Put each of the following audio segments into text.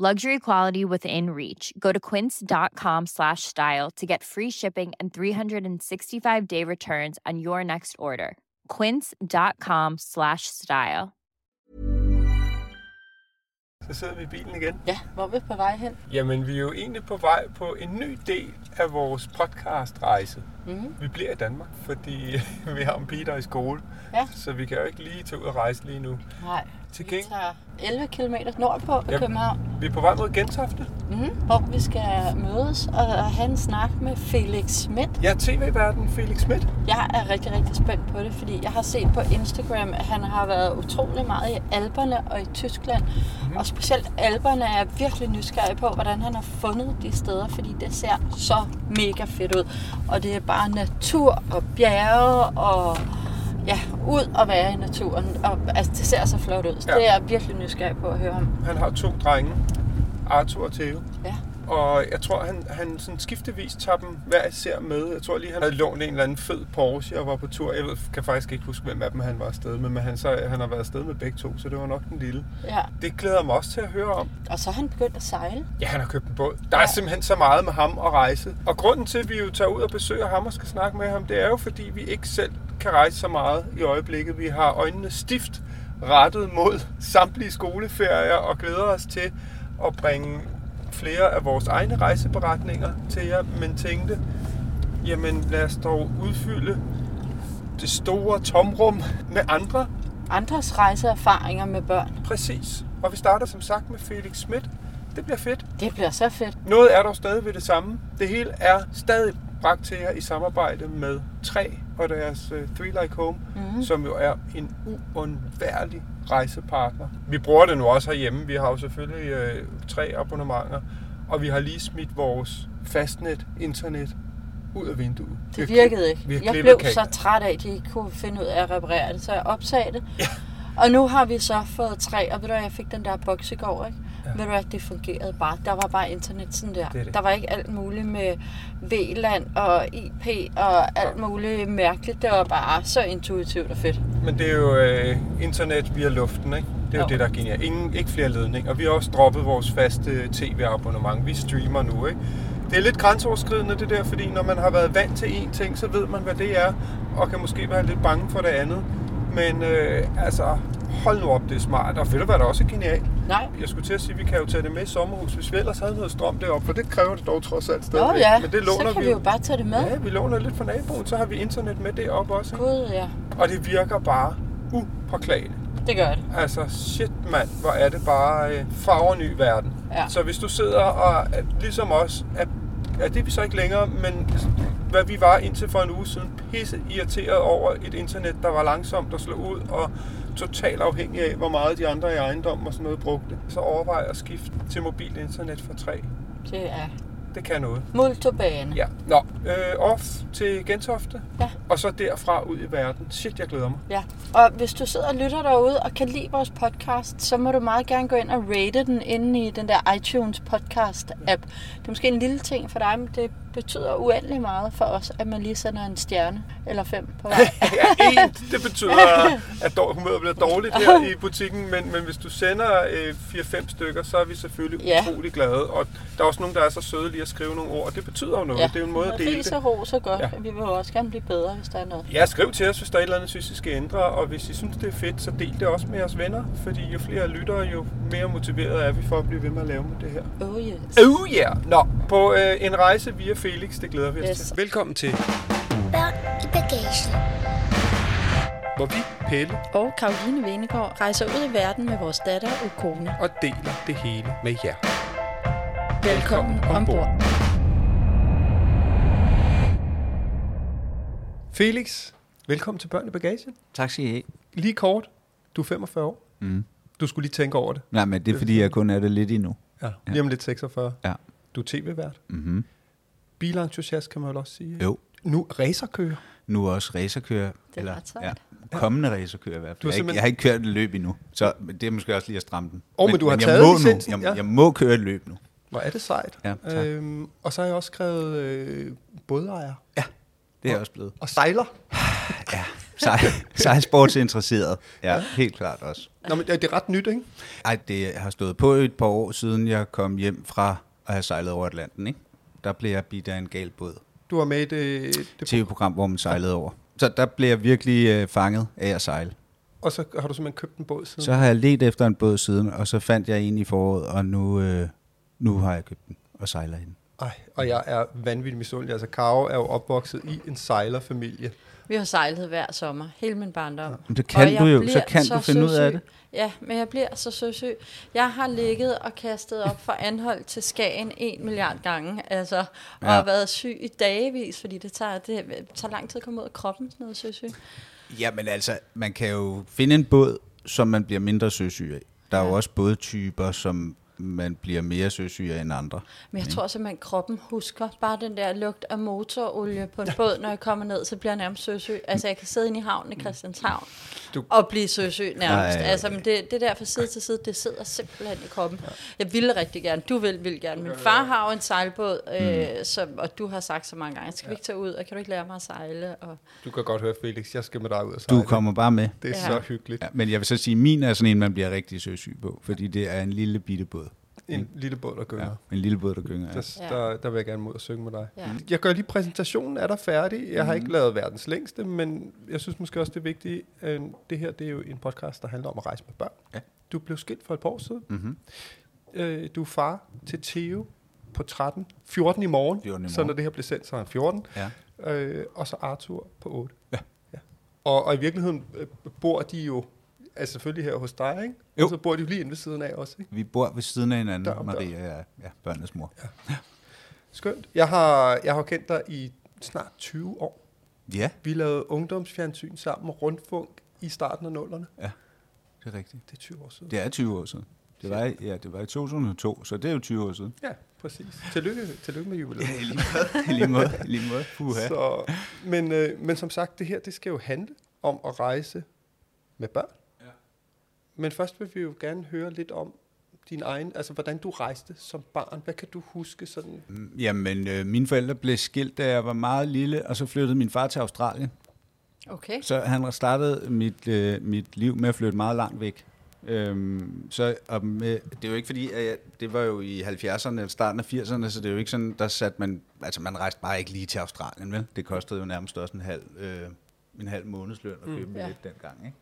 Luxury quality within reach. Go to quince.com slash style to get free shipping and 365 day returns on your next order. Quince.com slash style. Så sidder vi i bilen igen. Ja, hvor er vi på vej hen? Jamen, vi er jo egentlig på vej på en ny del af vores podcastrejse. Mhm. Vi bliver i Danmark, fordi vi har en pige, der er i skole. Ja. Så vi kan jo ikke lige tage ud og rejse lige nu. Nej, Til vi gengæld, tager 11 km nordpå i Ja. København, vi er på vej mod Gentofte. mm-hmm. hvor vi skal mødes og have en snak med Felix Schmidt. Er tv-verden Felix Schmidt. Jeg er rigtig, rigtig spændt på det, fordi jeg har set på Instagram, at han har været utrolig meget i Alperne og i Tyskland. Mm-hmm. Og specielt Alperne er jeg virkelig nysgerrig på, hvordan han har fundet de steder, fordi det ser så mega fedt ud. Og det er bare natur og bjerge og ja, ud og være i naturen. Og, altså, det ser så flot ud. Så Ja. det er jeg virkelig nysgerrig på at høre om. Han har to drenge, Arthur og Theo. Ja. Og jeg tror, han, han sådan skiftevis tager dem hver især med. Jeg tror lige, han havde lånt en eller anden fed Porsche og var på tur. Jeg ved, kan faktisk ikke huske, hvem af dem han var afsted med, men han, så, han har været afsted med begge to, så det var nok den lille. ja. Det glæder mig også til at høre om. Og så er han begyndt at sejle. Ja, han har købt en båd. Der er Ja. simpelthen så meget med ham at rejse. Og grunden til, at vi jo tager ud og besøger ham og skal snakke med ham, det er jo, fordi vi ikke selv kan rejse så meget i øjeblikket. Vi har øjnene stift rettet mod samtlige skoleferier og glæder os til at bringe flere af vores egne rejseberetninger til jer, men tænkte, jamen lad os dog udfylde det store tomrum med andre. Andres rejseerfaringer med børn. Præcis. Og vi starter som sagt med Felix Schmidt. Det bliver fedt. Det bliver så fedt. Noget er dog stadig ved det samme. Det hele er stadig bragt til jer i samarbejde med 3 og deres uh, Three Like Home, mm-hmm. som jo er en uundværlig rejsepartner. Vi bruger det nu også herhjemme. Vi har jo selvfølgelig uh, tre abonnementer, og vi har lige smidt vores fastnet, internet, ud af vinduet. Det virkede ikke. Vi Jeg blev så træt af, at de ikke kunne finde ud af at reparere det, så jeg opsagde det. Ja. Og nu har vi så fået tre, og ved du jeg fik den der boks i går, ikke? Ja. Ved du hvad, det fungerede bare. Der var bare internet sådan der. Det det. Der var ikke alt muligt med VLAN og IP og alt muligt mærkeligt. Det var bare så intuitivt og fedt. Men det er jo øh, internet via luften, ikke? Det er jo Jo. det, der er genialt. Ingen, ikke flere ledninger. Og vi har også droppet vores faste tv-abonnement. Vi streamer nu, ikke? Det er lidt grænseoverskridende det der, fordi når man har været vant til én ting, så ved man, hvad det er, og kan måske være lidt bange for det andet. Men øh, altså, hold nu op, det er smart. Og ved du hvad, der også er genialt? Nej. Jeg skulle til at sige, at vi kan jo tage det med i sommerhus, hvis vi ellers havde noget strøm deroppe, for det kræver det dog trods alt Nå stadigvæk. ja, Men det så låner kan vi vi jo bare tage det med. Ja, vi låner lidt fra naboen, så har vi internet med deroppe også. ikke? Gud, ja. Og det virker bare upåklageligt. Det gør det. Altså, shit mand, hvor er det bare øh, farver ny verden. Ja. Så hvis du sidder og ligesom os, er, er det vi så ikke længere, men hvad vi var indtil for en uge siden, pisse irriteret over et internet, der var langsomt og slå ud, og totalt afhængig af, hvor meget de andre i ejendom og sådan noget brugte. Så overvej at skifte til mobilt internet for 3. Det er Det kan noget. multobane. Ja. Nå, øh, off til Gentofte, Ja. og så derfra ud i verden. Shit, jeg glæder mig. Ja, og hvis du sidder og lytter derude og kan lide vores podcast, så må du meget gerne gå ind og rate den inde i den der iTunes podcast app. Det er måske en lille ting for dig, men det betyder uendelig meget for os, at man lige sender en stjerne eller fem på vej. Ja, en, det betyder, at humøret bliver dårligt her i butikken, men, men hvis du sender øh, 4-5 stykker, så er vi selvfølgelig Ja. utrolig glade. Og der er også nogen, der er så søde lige at skrive nogle ord, og det betyder jo noget. Det er jo en måde at dele det. og ros er godt, Ja. ja. vi vil også gerne blive bedre, hvis der er noget. Ja, skriv til os, hvis der er et eller andet, synes, I skal ændre, og hvis I synes, det er fedt, så del det også med jeres venner, fordi jo flere lyttere, jo mere motiveret er vi for at blive ved med at lave med det her. Oh yes. Oh yeah! Nå, på øh, en rejse via Felix, det glæder vi os Yes. til. Velkommen til, Børn i bagagen. hvor vi, Pelle, Og Karoline Venegård rejser ud i verden med vores datter og kone. og deler det hele med jer. Velkommen Velkommen ombord. ombord. Felix, velkommen til Børn i Bagagen. Tak skal I have. Lige kort, du er 45 år. Mm. Du skulle lige tænke over det. Nej, men det er fordi, jeg kun er det lidt endnu. Ja. Lige om lidt 46. Ja. Du er tv-vært. Mm-hmm. Bilentusiast, kan man vel også sige. Jo, Nu racerkører. nu også racerkører. Det er ret sejt. ja, kommende racerkører i hvert fald. Jeg, har ikke- simpelthen- jeg har ikke kørt et løb endnu, så det er måske også lige at stramme den. Åh, men du har jeg taget må licensen, nu. Jeg, ja. jeg må køre et løb nu. Hvor er det sejt. Ja, tak. øhm, og så har jeg også skrevet øh, bådejer. Det er jeg også blevet. Og sejler. Ja, sej, sejlsportsinteresseret. Ja, helt klart også. Nå, men det er ret nyt, ikke? Ej, det har stået på et par år siden, jeg kom hjem fra at have sejlet over Atlanten, ikke? Der blev jeg bidt af en gal båd. Du var med i det, det TV-program, hvor man sejlede over. Så der blev jeg virkelig øh, fanget af at sejle. og så har du simpelthen købt en båd siden. Så har jeg let efter en båd siden, og så fandt jeg en i foråret, og nu, øh, nu har jeg købt den og sejler i den. Ej, og jeg er vanvittigt misundelig. Altså, Karo er jo opvokset i en sejlerfamilie. Vi har sejlet hver sommer, hele min barndom. Men det kan Og jeg du jo, så kan du finde ud af det. Ja, men jeg bliver så søsyg. Jeg har ligget og kastet op for anhold til Skagen en milliard gange, altså, og Ja. har været syg i dagevis, fordi det tager, det tager lang tid at komme ud af kroppen, sådan noget søsyg. Jamen altså, man kan jo finde en båd, som man bliver mindre søsyg af. Der er jo Ja. også bådtyper, som man bliver mere søsyg af end andre. Men jeg tror simpelthen, at kroppen husker bare den der lugt af motorolie på en båd, når jeg kommer ned, så bliver jeg nærmest søsyg. Altså, jeg kan sidde inde i havnen i Christianshavn Du- og blive søsyg nærmest. Ej. Altså, men det, det der fra side til side, det sidder simpelthen i kroppen. Jeg ville rigtig gerne. Du vil, vil gerne. Min far har jo en sejlbåd, øh, som, og du har sagt så mange gange, skal vi ikke tage ud, og kan du ikke lære mig at sejle? Og, Du kan godt høre, Felix, jeg skal med dig ud og sejle. Du kommer bare med. Det er Ja. så hyggeligt. Ja, men jeg vil så sige, min er sådan en, man bliver rigtig søsyg på, fordi det er en lille bitte båd. En lille båd, der gynger. Ja, en lille båd, der gynger. Ja. Der, der, der vil jeg gerne ud og synge med dig. ja. Jeg gør lige præsentationen, er der færdig. Jeg har Mhm. ikke lavet verdens længste, men jeg synes måske også, det er vigtigt. øh, Det her det er jo en podcast, der handler om at rejse med børn. Ja. Du blev skilt for et par år siden. Mm-hmm. Øh, Du er far til Theo på 13. 14 i morgen. 14 i Så morgen. når det her bliver sendt, så er han 14. Ja. Øh, og så Arthur på 8. Ja. ja. Og, og i virkeligheden øh, bor de jo, altså selvfølgelig her hos dig, ikke? Jo. Og så bor de lige inde ved siden af også, ikke? Vi bor ved siden af hinanden, Dør. Maria er ja, børnenes mor. Skønt. Jeg har, jeg har kendt dig i snart 20 år. Ja, Vi lavede ungdomsfjernsyn sammen, rundfunk i starten af nullerne. det er rigtigt. Det er 20 år siden. Det er 20 år siden. Det var, ja, det var i 2002, så det er jo 20 år siden. Ja, præcis. Tillykke, tillykke med jubilæet. I lige måde. Lige måde. Lige måde. Puha. Så, men, øh, men som sagt, det her det skal jo handle om at rejse med børn. Men først vil vi jo gerne høre lidt om din egen, altså hvordan du rejste som barn. Hvad kan du huske sådan? Mm, Jamen, øh, mine forældre blev skilt, da jeg var meget lille, og så flyttede min far til Australien. Okay. Så han startede mit, øh, mit liv med at flytte meget langt væk. Øhm, så, og med, det er jo ikke fordi, at jeg, det var jo i 70'erne eller starten af 80'erne, så det er jo ikke sådan, der satte man, altså man rejste bare ikke lige til Australien, vel? Det kostede jo nærmest også en halv, øh, en halv månedsløn at købe mm, ja. billet dengang, ikke?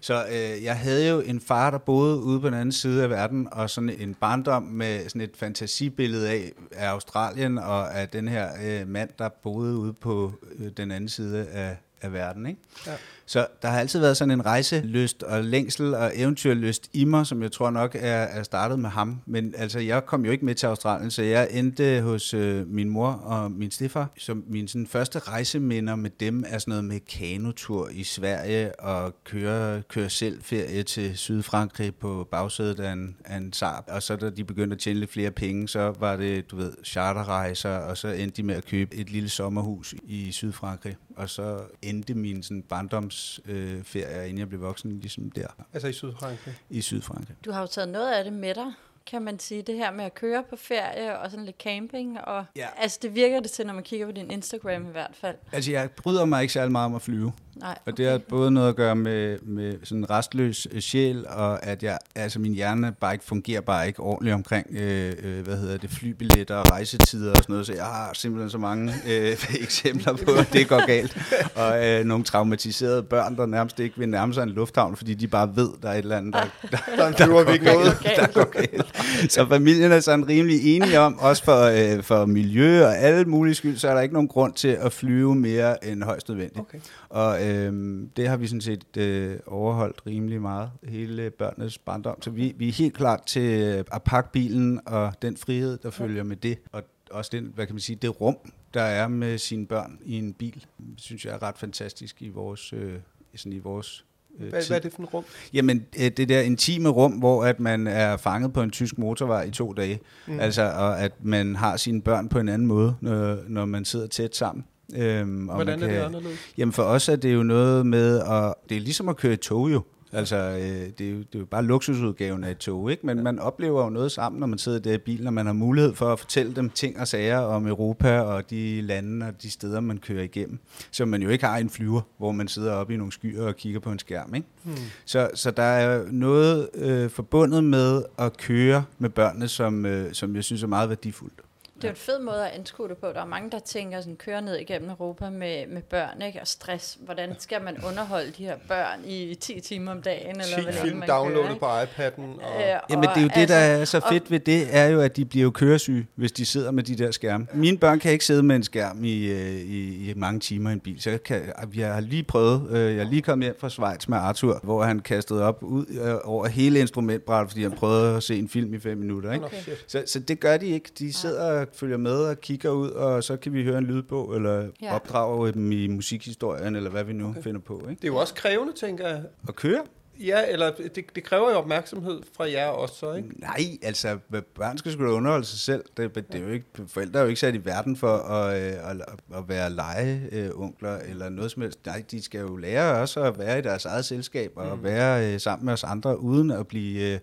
Så øh, jeg havde jo en far, der boede ude på den anden side af verden, og sådan en barndom med sådan et fantasibillede af, af Australien, og af den her øh, mand, der boede ude på øh, den anden side af, af verden, ikke? Ja. Så der har altid været sådan en rejselyst og længsel og eventyrlyst i mig, som jeg tror nok er, er startet med ham. Men altså, jeg kom jo ikke med til Australien, så jeg endte hos øh, min mor og min stefar. Så min sådan, første rejseminder med dem er sådan noget med kanotur i Sverige og køre, køre selv ferie til Sydfrankrig på bagsædet af en, af en Saab. Og så da de begyndte at tjene lidt flere penge, så var det, du ved, charterrejser, og så endte de med at købe et lille sommerhus i Sydfrankrig. Og så endte min sådan, barndoms øh, ferie, inden jeg blev voksen, ligesom der Altså i Sydfrankrig. i Sydfrankrig. Du har jo taget noget af det med dig, kan man sige. Det her med at køre på ferie og sådan lidt camping. Og, Ja. Altså, det virker det til, når man kigger på din Instagram i hvert fald. Altså, jeg bryder mig ikke særlig meget om at flyve. Nej, Og det har både noget at gøre med, med sådan en restløs øh, sjæl, og at jeg, altså min hjerne bare ikke fungerer bare ikke ordentligt omkring, øh, øh, hvad hedder det, flybilletter og rejsetider og sådan noget, så jeg har simpelthen så mange øh, eksempler på, at det går galt. Og øh, nogle traumatiserede børn, der nærmest ikke vil nærme sig en lufthavn, fordi de bare ved, der er et eller andet, der, der, der, der, går ikke galt. noget. der går galt. Så familien er sådan rimelig enige om, også for, øh, for miljø og alle mulige skyld, så er der ikke nogen grund til at flyve mere end højst nødvendigt. Okay. Og øhm, det har vi sådan set øh, overholdt rimelig meget, hele børnenes barndom. Så vi, vi er helt klar til øh, at pakke bilen og den frihed, der følger med det. Og også den, hvad kan man sige, det rum, der er med sine børn i en bil, synes jeg er ret fantastisk i vores, øh, sådan i vores øh, Hvad, tid. hvad er det for en rum? Jamen, øh, det der intime rum, hvor at man er fanget på en tysk motorvej i to dage. Mm. Altså, og at man har sine børn på en anden måde, når, når man sidder tæt sammen. Øhm, og Hvordan man er det anderledes? Jamen for os er det jo noget med, at det er ligesom at køre i tog jo. Altså, øh, det, er jo, det er jo bare luksusudgaven af et tog, ikke? Men man oplever jo noget sammen, når man sidder der i bilen, og man har mulighed for at fortælle dem ting og sager om Europa og de lande og de steder, man kører igennem. Som man jo ikke har i en flyver, hvor man sidder oppe i nogle skyer og kigger på en skærm, ikke? Hmm. Så, så der er noget øh, forbundet med at køre med børnene, som, øh, som jeg synes er meget værdifuldt. Det er jo en fed måde at anskue det på. Der er mange, der tænker sådan, køre ned igennem Europa med, med børn ikke? og stress. Hvordan skal man underholde de her børn i 10 timer om dagen? Eller 10 hvor længe film man kører, downloadet ikke? på iPad'en. Og... Øh, Jamen det er jo det, der er så og- fedt ved det, er jo, at de bliver jo køresyge, hvis de sidder med de der skærme. Mine børn kan ikke sidde med en skærm i, øh, i, i mange timer i en bil, så jeg, kan, jeg har lige prøvet, øh, jeg er lige kommet hjem fra Schweiz med Arthur, hvor han kastede op ud øh, over hele instrumentbrættet, fordi han prøvede at se en film i fem minutter. Ikke? Shit. Så, så det gør de ikke. De sidder følger med og kigger ud, og så kan vi høre en lydbog, eller Ja. opdrage dem i musikhistorien, eller hvad vi nu okay. finder på. Ikke? Det er jo også krævende, tænker jeg. Og køre? Ja, eller det, det kræver jo opmærksomhed fra jer også, så, ikke? Nej, altså børn skal sgu da underholde sig selv. Det, det er jo ikke, forældre er jo ikke sat i verden for at, øh, at, at være legeonkler eller noget som helst. Nej, de skal jo lære også at være i deres eget selskab og mm. være øh, sammen med os andre, uden at blive øh,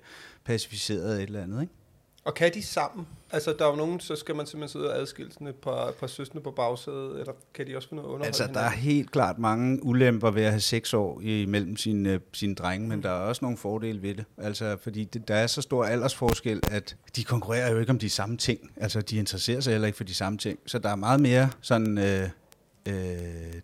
pacificeret et eller andet. Ikke? Og kan de sammen? Altså, der er jo nogen, så skal man simpelthen sidde og adskille sådan et par, par søstre på bagsædet, eller kan de også finde noget at underholde Altså, der er hinanden? helt klart mange ulemper ved at have seks år imellem sine, øh, sine drenge, men der er også nogle fordele ved det. Altså, fordi det, der er så stor aldersforskel, at de konkurrerer jo ikke om de samme ting. Altså, de interesserer sig heller ikke for de samme ting. Så der er meget mere sådan... Øh, øh,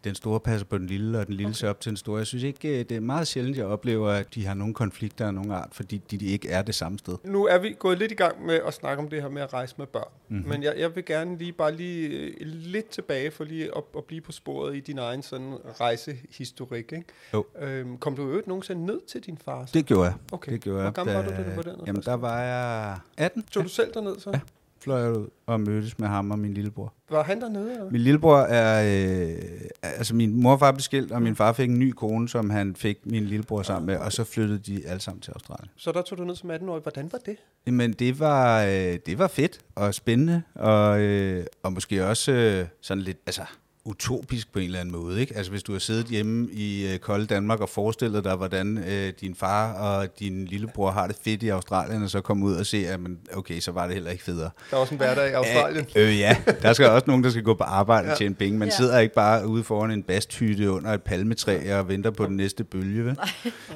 den store passer på den lille, og den lille ser op til den store. Jeg synes ikke, øh, det er meget sjældent, jeg oplever, at de har nogle konflikter af nogen art, fordi de, de ikke er det samme sted. Nu er vi gået lidt i gang med at snakke om det her med at rejse med børn. Mhm. Mm-hmm. Men jeg, jeg vil gerne lige bare lige øh, lidt tilbage for lige at, at blive på sporet i din egen sådan rejsehistorik. Ikke? Jo. Øhm, kom du øvrigt nogensinde ned til din far? så? Det gjorde jeg. Okay. Det gjorde Hvor gammel var du, da- du var dernede Jamen, der var jeg 18. Tog du selv derned så? Ja. Fløj jeg ud og mødtes med ham og min lillebror. Var han dernede? Eller? Min lillebror er... Øh, altså min mor og far blev skilt, og min far fik en ny kone, som han fik min lillebror sammen med, og så flyttede de alle sammen til Australien. Så der tog du ned som 18-årig. Hvordan var det? Men det var, øh, det var fedt og spændende, og, øh, og måske også øh, sådan lidt, altså utopisk på en eller anden måde. Ikke? Altså hvis du har siddet hjemme i øh, kolde Danmark og forestillet dig, hvordan øh, din far og din lillebror har det fedt i Australien, og så komme ud og se, at man, okay, så var det heller ikke federe. Der var også en hverdag i Australien. Øh, øh, ja, der skal også nogen, der skal gå på arbejde og tjene penge. Man Ja. sidder ikke bare ude foran en basthytte under et palmetræ og venter på den næste bølge. Vel?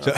Så,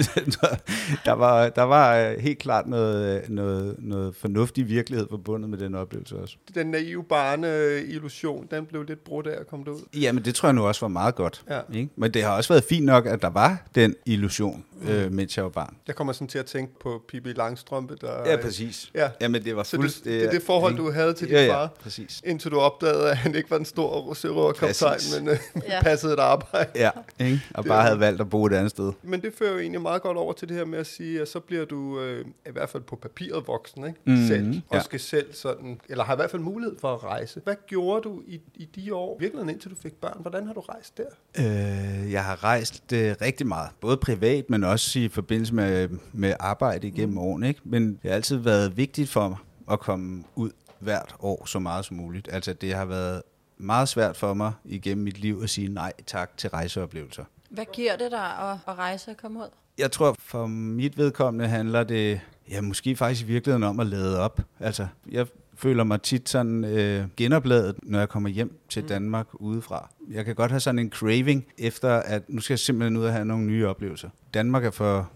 så der, var, der var øh, helt klart noget, noget, noget fornuftig virkelighed forbundet med den oplevelse også. Den naive barne-illusion, den blev lidt brudt af at komme derud. Jamen, det tror jeg nu også var meget godt. Ja. Ikke? Men det har også været fint nok, at der var den illusion, øh, mens jeg var barn. Jeg kommer sådan til at tænke på Pippi Langstrømpe, der... Ja, præcis. Ja. Jamen, det var Så det, det er det forhold, du havde til din ja, ja, far, præcis. indtil du opdagede, at han ikke var en stor sørøverkaptajn, men øh, Ja. passede et arbejde. Ja, ikke? og bare havde valgt at bo et andet sted. Men det fører jo egentlig meget godt over til det her med at sige, at så bliver du øh, i hvert fald på papiret voksen, ikke? Mhm, Selv, og ja. skal selv sådan, eller har i hvert fald mulighed for at rejse. Hvad gjorde du i, i de år, virkelig indtil du fik børn? Hvordan har du rejst der? Øh, jeg har rejst øh, rigtig meget, både privat, men også i forbindelse med, med arbejde igennem mm. årene. Ikke? Men det har altid været vigtigt for mig at komme ud hvert år så meget som muligt. Altså det har været meget svært for mig igennem mit liv at sige nej tak til rejseoplevelser. Hvad giver det dig at, at rejse og komme ud? Jeg tror, for mit vedkommende handler det ja, måske faktisk i virkeligheden om at lade op. Altså, jeg føler mig tit sådan øh, genopladet, når jeg kommer hjem til Danmark udefra. Jeg kan godt have sådan en craving efter, at nu skal jeg simpelthen ud og have nogle nye oplevelser. Danmark er for...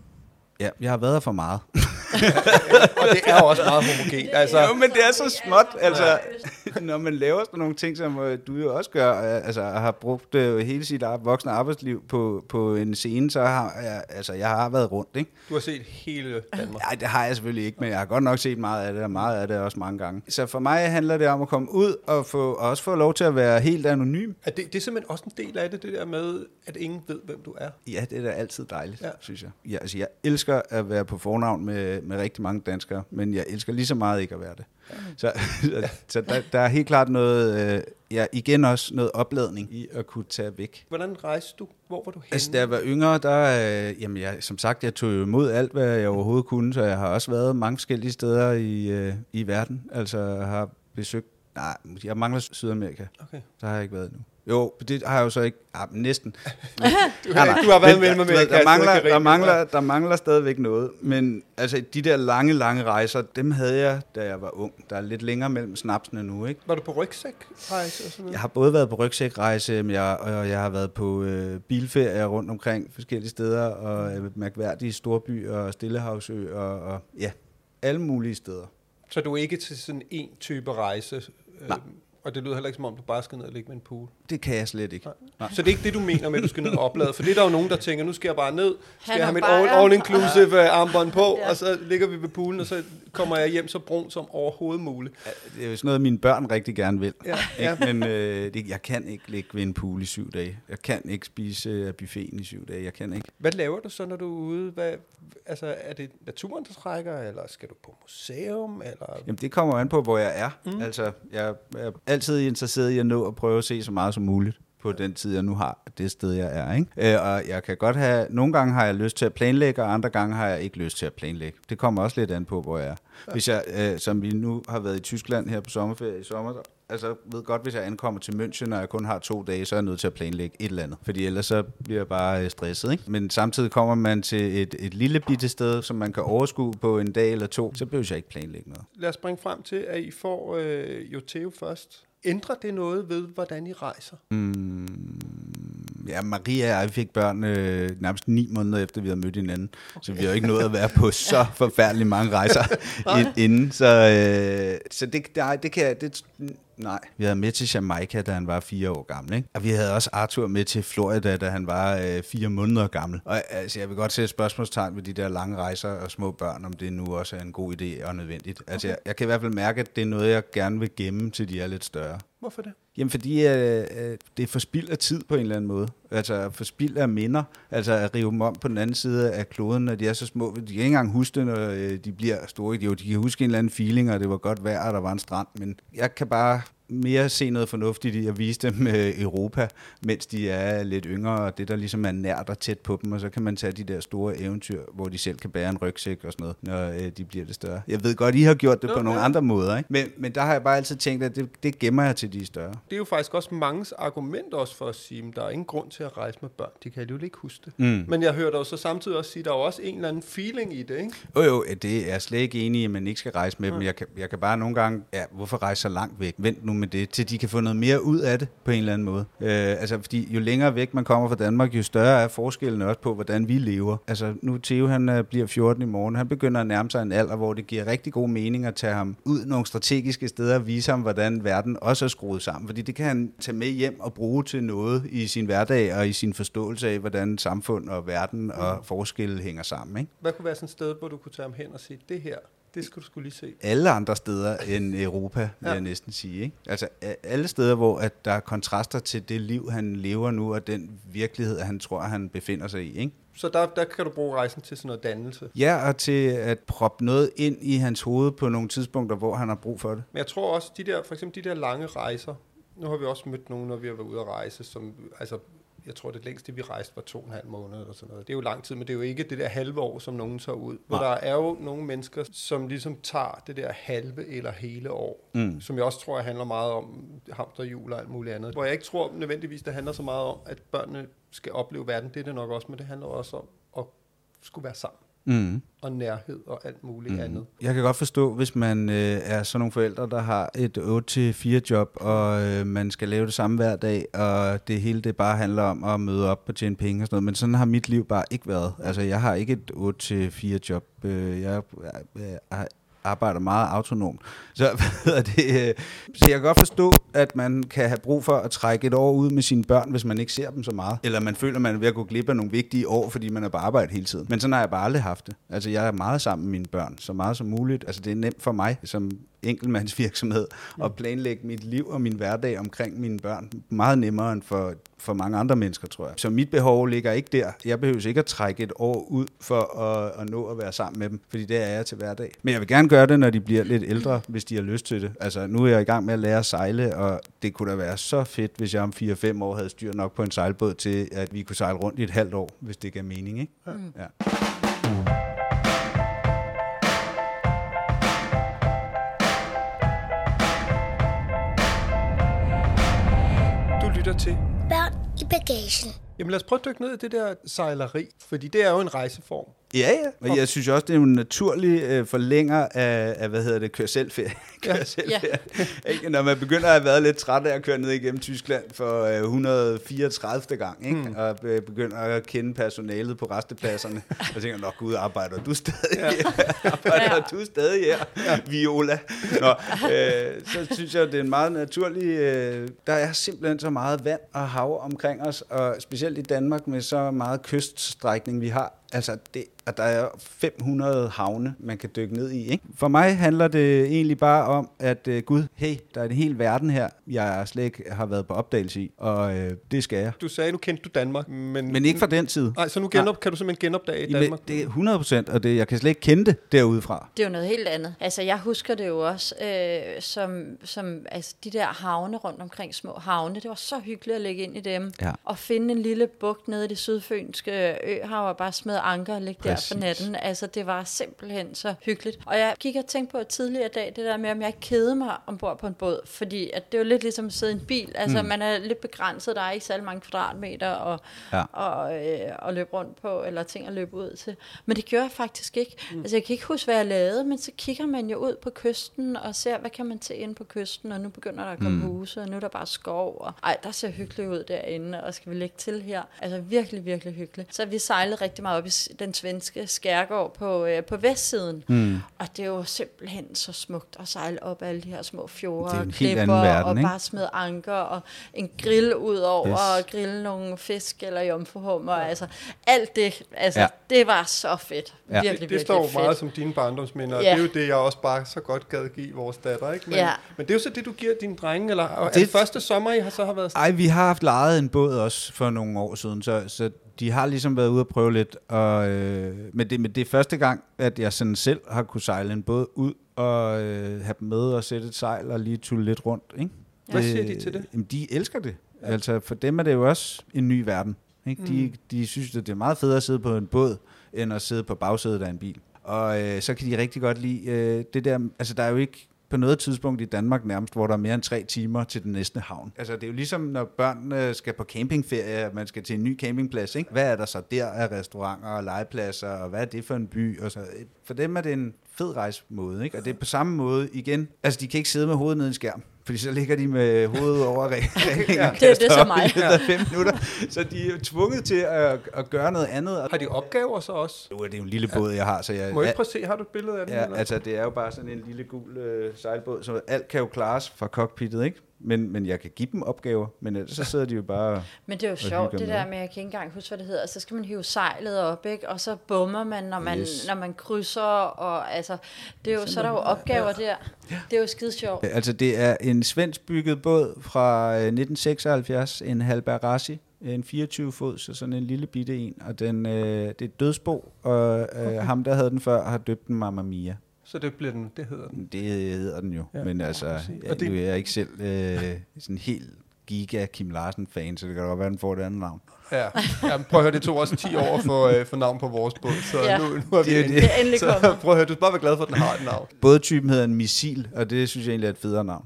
Ja, jeg har været her for meget. Og det er jo også meget homogent. Altså, jo, men det er så småt. Altså, når man laver sådan nogle ting, som øh, du jo også gør, øh, altså har brugt øh, hele sit voksne arbejdsliv på, på en scene, så har jeg, altså, jeg har været rundt, ikke? du har set hele Danmark. Nej, det har jeg selvfølgelig ikke, men jeg har godt nok set meget af det, og meget af det også mange gange. Så for mig handler det om at komme ud og, få, og også få lov til at være helt anonym. Er det, det er simpelthen også en del af det, det der med, at ingen ved, hvem du er. Ja, det er da altid dejligt, ja. synes jeg. Ja, altså, jeg elsker elsker at være på fornavn med, med rigtig mange danskere, men jeg elsker lige så meget ikke at være det. Så, så, så der, der er helt klart noget, øh, ja, igen også noget opladning i at kunne tage væk. Hvordan rejste du? Hvor var du henne? Altså, da jeg var yngre, der, øh, jamen jeg, som sagt, jeg tog imod alt, hvad jeg overhovedet kunne, så jeg har også været mange forskellige steder i, øh, i verden. Altså, jeg har besøgt, nej, jeg mangler Sydamerika. Okay. Der har jeg ikke været endnu. Jo, det har jeg jo så ikke, ah, næsten. Du har, du har været Men mellem der, Amerika. der, der, mangler, der, mangler, der mangler stadigvæk noget. Men altså, de der lange, lange rejser, dem havde jeg, da jeg var ung. Der er lidt længere mellem snapsene nu, ikke? Var du på rygsækrejse og sådan noget? Jeg har både været på rygsækrejse, men jeg, og jeg har været på øh, bilferier rundt omkring forskellige steder, og øh, mærkværdige storbyer og Stillehavsø, og, og ja, alle mulige steder. Så du er ikke til sådan en type rejse? Øh, Nej. Og det lyder heller ikke som om, du bare skal ned og ligge med en pool. Det kan jeg slet ikke. Nej. Så det er ikke det, du mener med, at du skal ned og oplade? For det er der jo nogen, der tænker, nu skal jeg bare ned, skal Han jeg have mit bajer. all, all-inclusive øh, armbånd på, Ja. og så ligger vi ved poolen, og så kommer jeg hjem så brun som overhovedet muligt. Det er jo sådan noget, mine børn rigtig gerne vil. Ja, Ikke? Men øh, det, jeg kan ikke ligge ved en pool i syv dage. Jeg kan ikke spise øh, af buffeten i syv dage. Jeg kan ikke. Hvad laver du så, når du er ude? Hvad, altså, er det naturen, der trækker, eller skal du på museum? Eller? Jamen, det kommer an på, hvor jeg er. Mm. Altså, jeg er altid interesseret i at nå at prøve at se så meget som muligt på den tid, jeg nu har, det sted, jeg er. Ikke? Øh, og jeg kan godt have, nogle gange har jeg lyst til at planlægge, og andre gange har jeg ikke lyst til at planlægge. Det kommer også lidt an på, hvor jeg er. Hvis jeg, øh, som vi nu har været i Tyskland her på sommerferie i sommer, altså ved godt, hvis jeg ankommer til München, og jeg kun har to dage, så er jeg nødt til at planlægge et eller andet. Fordi ellers så bliver jeg bare øh, stresset. Ikke? Men samtidig kommer man til et, et lille bitte sted, som man kan overskue på en dag eller to, så behøver jeg ikke planlægge noget. Lad os springe frem til, at I får øh, Joteo først. Ændrer det noget ved, hvordan I rejser? Ja, Maria og jeg fik børn øh, nærmest ni måneder efter, vi havde mødt hinanden. Okay. Så vi har ikke nået at være på så forfærdeligt mange rejser ind, inden. Så, øh, så det, nej, det kan jeg... Det, nej, vi havde med til Jamaica, da han var fire år gammel. Ikke? Og vi havde også Arthur med til Florida, da han var øh, fire måneder gammel. Og altså, jeg vil godt sætte spørgsmålstegn ved de der lange rejser og små børn, om det nu også er en god idé og nødvendigt. Okay. Altså, jeg, jeg kan i hvert fald mærke, at det er noget, jeg gerne vil gemme, til de er lidt større. Hvorfor det? Jamen fordi øh, øh det er forspild af tid på en eller anden måde. Altså forspild af minder. Altså at rive dem om på den anden side af kloden, når de er så små. De kan ikke engang huske det, når øh, de bliver store. De, jo, de kan huske en eller anden feeling, og det var godt vejr, og der var en strand. Men jeg kan bare mere se noget fornuftigt i at vise dem øh, Europa, mens de er lidt yngre, og det der ligesom er nært og tæt på dem, og så kan man tage de der store eventyr, hvor de selv kan bære en rygsæk og sådan noget, når øh, de bliver det større. Jeg ved godt, I har gjort det Jo, på nogle ja. andre måder, ikke? Men, men der har jeg bare altid tænkt, at det, det gemmer jeg til de større. Det er jo faktisk også mangens argument også for at sige, at der er ingen grund til at rejse med børn. De kan alligevel ikke huske det. Mm. Men jeg hører dig jo så samtidig også sige, at der er jo også en eller anden feeling i det, ikke? Jo jo, det er jeg slet ikke enig i, at man ikke skal rejse med dem. Jeg kan, jeg kan bare nogle gange, ja, hvorfor rejse så langt væk? Vent nu med det, til de kan få noget mere ud af det på en eller anden måde. Øh, altså, fordi jo længere væk man kommer fra Danmark, jo større er forskellen også på, hvordan vi lever. Altså, nu Theo, han øh, bliver 14 i morgen. Han begynder at nærme sig en alder, hvor det giver rigtig god mening at tage ham ud nogle strategiske steder og vise ham, hvordan verden også er skruet sammen. Fordi det kan han tage med hjem og bruge til noget i sin hverdag og i sin forståelse af, hvordan samfund og verden og forskelle hænger sammen. Ikke? Hvad kunne være sådan et sted, hvor du kunne tage ham hen og sige, det her, det skal du skulle lige se. alle andre steder end Europa, vil Ja. jeg næsten sige. Ikke? Altså alle steder, hvor at der er kontraster til det liv, han lever nu, og den virkelighed, han tror, han befinder sig i. Ikke? Så der, der kan du bruge rejsen til sådan noget dannelse. Ja, og til at proppe noget ind i hans hoved på nogle tidspunkter, hvor han har brug for det. Men jeg tror også, de der, for eksempel de der lange rejser, nu har vi også mødt nogen, når vi har været ude at rejse, som, altså, jeg tror, det længste, vi rejste, var to og en halv måned eller sådan noget. Det er jo lang tid, men det er jo ikke det der halve år, som nogen tager ud. Hvor der er jo nogle mennesker, som ligesom tager det der halve eller hele år, Mm. som jeg også tror, jeg handler meget om hamsterhjul og alt muligt andet. Hvor jeg ikke tror nødvendigvis, det handler så meget om, at børnene skal opleve verden. Det er det nok også, men det handler også om at skulle være sammen. Mm. Og nærhed og alt muligt mm. andet. Jeg kan godt forstå, hvis man øh, er sådan nogle forældre, der har et 8-4 job, og øh, man skal lave det samme hver dag, og det hele det bare handler om at møde op og tjene penge og sådan noget. Men sådan har mit liv bare ikke været. Altså, jeg har ikke et 8-4 job. Øh, jeg, jeg, jeg arbejder meget autonomt. Så, hvad det, øh, så jeg kan godt forstå, at man kan have brug for at trække et år ud med sine børn, hvis man ikke ser dem så meget. Eller man føler, man er ved at gå glip af nogle vigtige år, fordi man er på arbejde hele tiden. Men sådan har jeg bare aldrig haft det. Altså, jeg er meget sammen med mine børn, så meget som muligt. Altså, det er nemt for mig, som enkeltmandsvirksomhed og planlægge mit liv og min hverdag omkring mine børn meget nemmere end for, for mange andre mennesker, tror jeg. Så mit behov ligger ikke der. Jeg behøver ikke at trække et år ud for at, at nå at være sammen med dem, fordi det er jeg til hverdag. Men jeg vil gerne gøre det, når de bliver lidt ældre, hvis de har lyst til det. Altså, nu er jeg i gang med at lære at sejle, og det kunne da være så fedt, hvis jeg om 4-5 år havde styr nok på en sejlbåd til, at vi kunne sejle rundt i et halvt år, hvis det gav mening, ikke? Ja. Du bagagen. Jamen lad os prøve at dykke ned i det der sejleri, fordi det er jo en rejseform. Ja, ja. Og jeg synes også, det er en naturlig øh, forlænger af, af, hvad hedder det, kør selvferie. kør selvferie. Ikke? Når man begynder at have været lidt træt af at køre ned igennem Tyskland for øh, 134. gang, ikke? Mm. og øh, begynder at kende personalet på restepladserne, og tænker, nå gud, arbejder du stadig ja. arbejder ja. du stadig her, ja. Viola? Nå, øh, så synes jeg, det er en meget naturlig... Øh, der er simpelthen så meget vand og hav omkring os, og specielt i Danmark med så meget kyststrækning, vi har, Altså, det, at der er 500 havne, man kan dykke ned i. Ikke? For mig handler det egentlig bare om, at uh, Gud, hey, der er en hel verden her, jeg slet ikke har været på opdagelse i, og uh, det skal jeg. Du sagde, nu kendte du Danmark, men... Men ikke fra den tid. Nej, så nu genop, kan du simpelthen genopdage Jamen, Danmark? Det er 100 procent, og det, jeg kan slet ikke kende det derudefra. Det er jo noget helt andet. Altså, jeg husker det jo også, øh, som, som altså, de der havne rundt omkring, små havne, det var så hyggeligt at lægge ind i dem, Ja. og finde en lille bugt nede i det sydfynske øhav, og bare smide anker og ligge der for natten. Altså, det var simpelthen så hyggeligt. Og jeg gik og tænkte på tidligere i dag, det der med, om jeg kede mig ombord på en båd, fordi at det er jo lidt ligesom at sidde i en bil. Altså, mm. man er lidt begrænset, der er ikke særlig mange kvadratmeter og, Ja. og, øh, og løbe rundt på, eller ting at løbe ud til. Men det gjorde jeg faktisk ikke. Mm. Altså, jeg kan ikke huske, hvad jeg lavede, men så kigger man jo ud på kysten og ser, hvad kan man til inde på kysten, og nu begynder der at komme mm. huse, og nu er der bare skov, og ej, der ser hyggeligt ud derinde, og skal vi lægge til her? Altså, virkelig, virkelig hyggeligt. Så vi sejlede rigtig meget op i den svenske skærgård på, øh, på vestsiden, mm. og det er jo simpelthen så smukt at sejle op alle de her små fjorde Det er og klipper, anden verden, og bare smide anker, og en grill ud over, Yes. og grille nogle fisk eller jomfruhummer, altså alt det, altså Ja. ja. det var så fedt. Ja. Ja. Det, Virkelig, det virkelig står fedt. meget som dine barndomsminder, og Ja. det er jo det, jeg også bare så godt gad give vores datter, ikke? Men, Ja. men det er jo så det, du giver dine drenge, eller er det, Det- det første sommer, I har så har været Ej, vi har haft lejet en båd også for nogle år siden, så, så de har ligesom været ude at prøve lidt. Og, øh, men, det, men det er første gang, at jeg sådan selv har kunne sejle en båd ud og øh, have dem med og sætte et sejl og lige tulle lidt rundt. Ikke? Hvad siger de til det? Jamen, de elsker det. Ja. Altså, for dem er det jo også en ny verden. Ikke? De, Mm. de synes, at det er meget federe at sidde på en båd, end at sidde på bagsædet af en bil. Og øh, så kan de rigtig godt lide øh, det der, altså der er jo ikke på noget tidspunkt i Danmark nærmest, hvor der er mere end tre timer til den næste havn. Altså det er jo ligesom, når børn øh, skal på campingferie, at man skal til en ny campingplads. Ikke? Hvad er der så der af restauranter og legepladser, og hvad er det for en by? Og så, øh, for dem er det en fed rejsemåde, ikke? Og det er på samme måde igen. Altså de kan ikke sidde med hovedet ned i en skærm. Fordi så ligger de med hovedet over reglingen og Det er det så mig. af fem minutter. Så de er jo tvunget til at, at gøre noget andet. Har de opgaver så også? Nu er det jo en lille båd, jeg har, så jeg... Må jeg ikke prøve at se, har du et billede af den? Ja, eller? altså det er jo bare sådan en lille gul øh, sejlbåd, så alt kan jo klares fra cockpittet, ikke? Men, men jeg kan give dem opgaver, men ellers så sidder de jo bare... Men det er jo sjovt, det der med, jeg kan ikke engang huske, hvad det hedder. Så skal man hive sejlet op, ikke? og så bummer man, når man, Yes. når man krydser. Og, altså, det er jo, så er der jo opgaver der. Det er jo skide sjovt. Altså det er en svensk bygget båd fra øh, 1976, en Halberg Rassi, en 24 fod, så sådan en lille bitte en, og den, øh, det er et dødsbo, og øh, okay. ham, der havde den før, har døbt den Mamma Mia. Så det bliver den, det hedder den. Det hedder den jo, Ja, ja, men altså, ja, Og det- nu er jeg ikke selv øh, sådan helt giga Kim Larsen-fan, så det kan godt være, at den får et andet navn. Ja, ja prøv at høre, det tog også 10 år få, øh, få navn på vores båd, så Ja. nu, nu er vi Det inde. det. Det er endelig Så kommet. prøv at høre, du skal bare være glad for, at den har et navn. Bådtypen hedder en missil, og det synes jeg egentlig er et federe navn.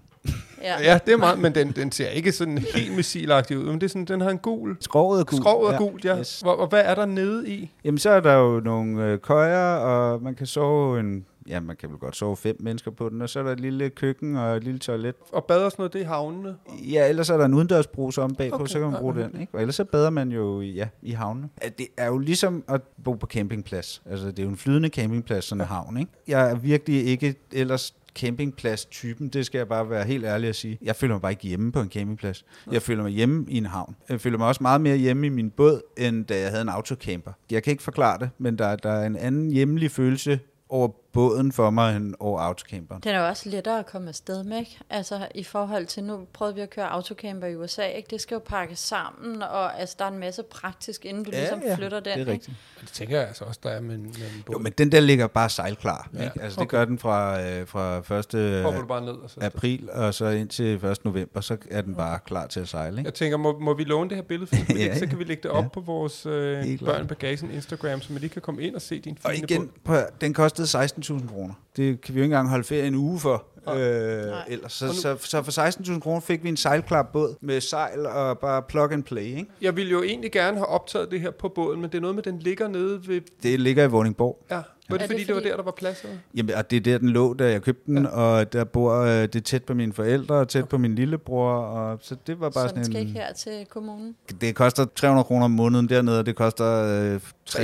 Ja. Ja, det er meget, men den, den ser ikke sådan helt missilagtig ud, men det er sådan, den har en gul, Skroget er gul. skrovet er gult, ja. Yes. Hvor, og hvad er der nede i? Jamen, så er der jo nogle øh, køjer, og man kan sove en... Ja, man kan vel godt sove fem mennesker på den, og så er der et lille køkken og et lille toilet. Og bader og sådan noget, det er i havnene. Ja, ellers er der en udendørsbrus om bagpå, Okay, så kan man bruge den. Ikke? Og ellers så bader man jo ja, i havnen. Det er jo ligesom at bo på campingplads. Altså, det er jo en flydende campingplads, sådan en havn. Ikke? Jeg er virkelig ikke ellers campingplads-typen, det skal jeg bare være helt ærlig at sige. Jeg føler mig bare ikke hjemme på en campingplads. Jeg føler mig hjemme i en havn. Jeg føler mig også meget mere hjemme i min båd, end da jeg havde en autocamper. Jeg kan ikke forklare det, men der, der er en anden hjemlig følelse over båden for mig end over autocamperen. Den er jo også lettere at komme afsted med, ikke? Altså i forhold til, nu prøvede vi at køre autocamper i USA, ikke? Det skal jo pakkes sammen, og altså, der er en masse praktisk, inden du ja, ligesom ja, flytter den, det er ikke? rigtigt. Det tænker jeg altså også, der er med, med en båd. Jo, men den der ligger bare sejlklar. Ja, ikke? Altså, okay. det gør den fra, øh, fra 1. Hopper du bare ned og så april, og så indtil 1. november, så er den bare klar til at sejle. Ikke? Jeg tænker, må, må vi låne det her billede, for Ja, så ja. kan vi lægge det op Ja. på vores øh, børn bagagen Instagram, så man lige kan komme ind og se din Og fine igen, båd. prøv, den kostede 5.000 kroner. Det kan vi jo ikke engang holde ferie en uge for. Øh, ellers. Så, nu- så, så for 16.000 kroner fik vi en sejlklar båd med sejl og bare plug and play. Ikke? Jeg ville jo egentlig gerne have optaget det her på båden, men det er noget med, den ligger nede ved... Det ligger i Vordingborg. Ja, var det, det fordi, det var der, der var plads? Eller? Jamen, og det er der, den lå, da jeg købte den, ja. og der bor øh, det er tæt på mine forældre, og tæt på min lillebror, og så det var bare Så sådan skal en... ikke her til kommunen. Det koster 300 kroner om måneden dernede, og det koster øh, 3.000.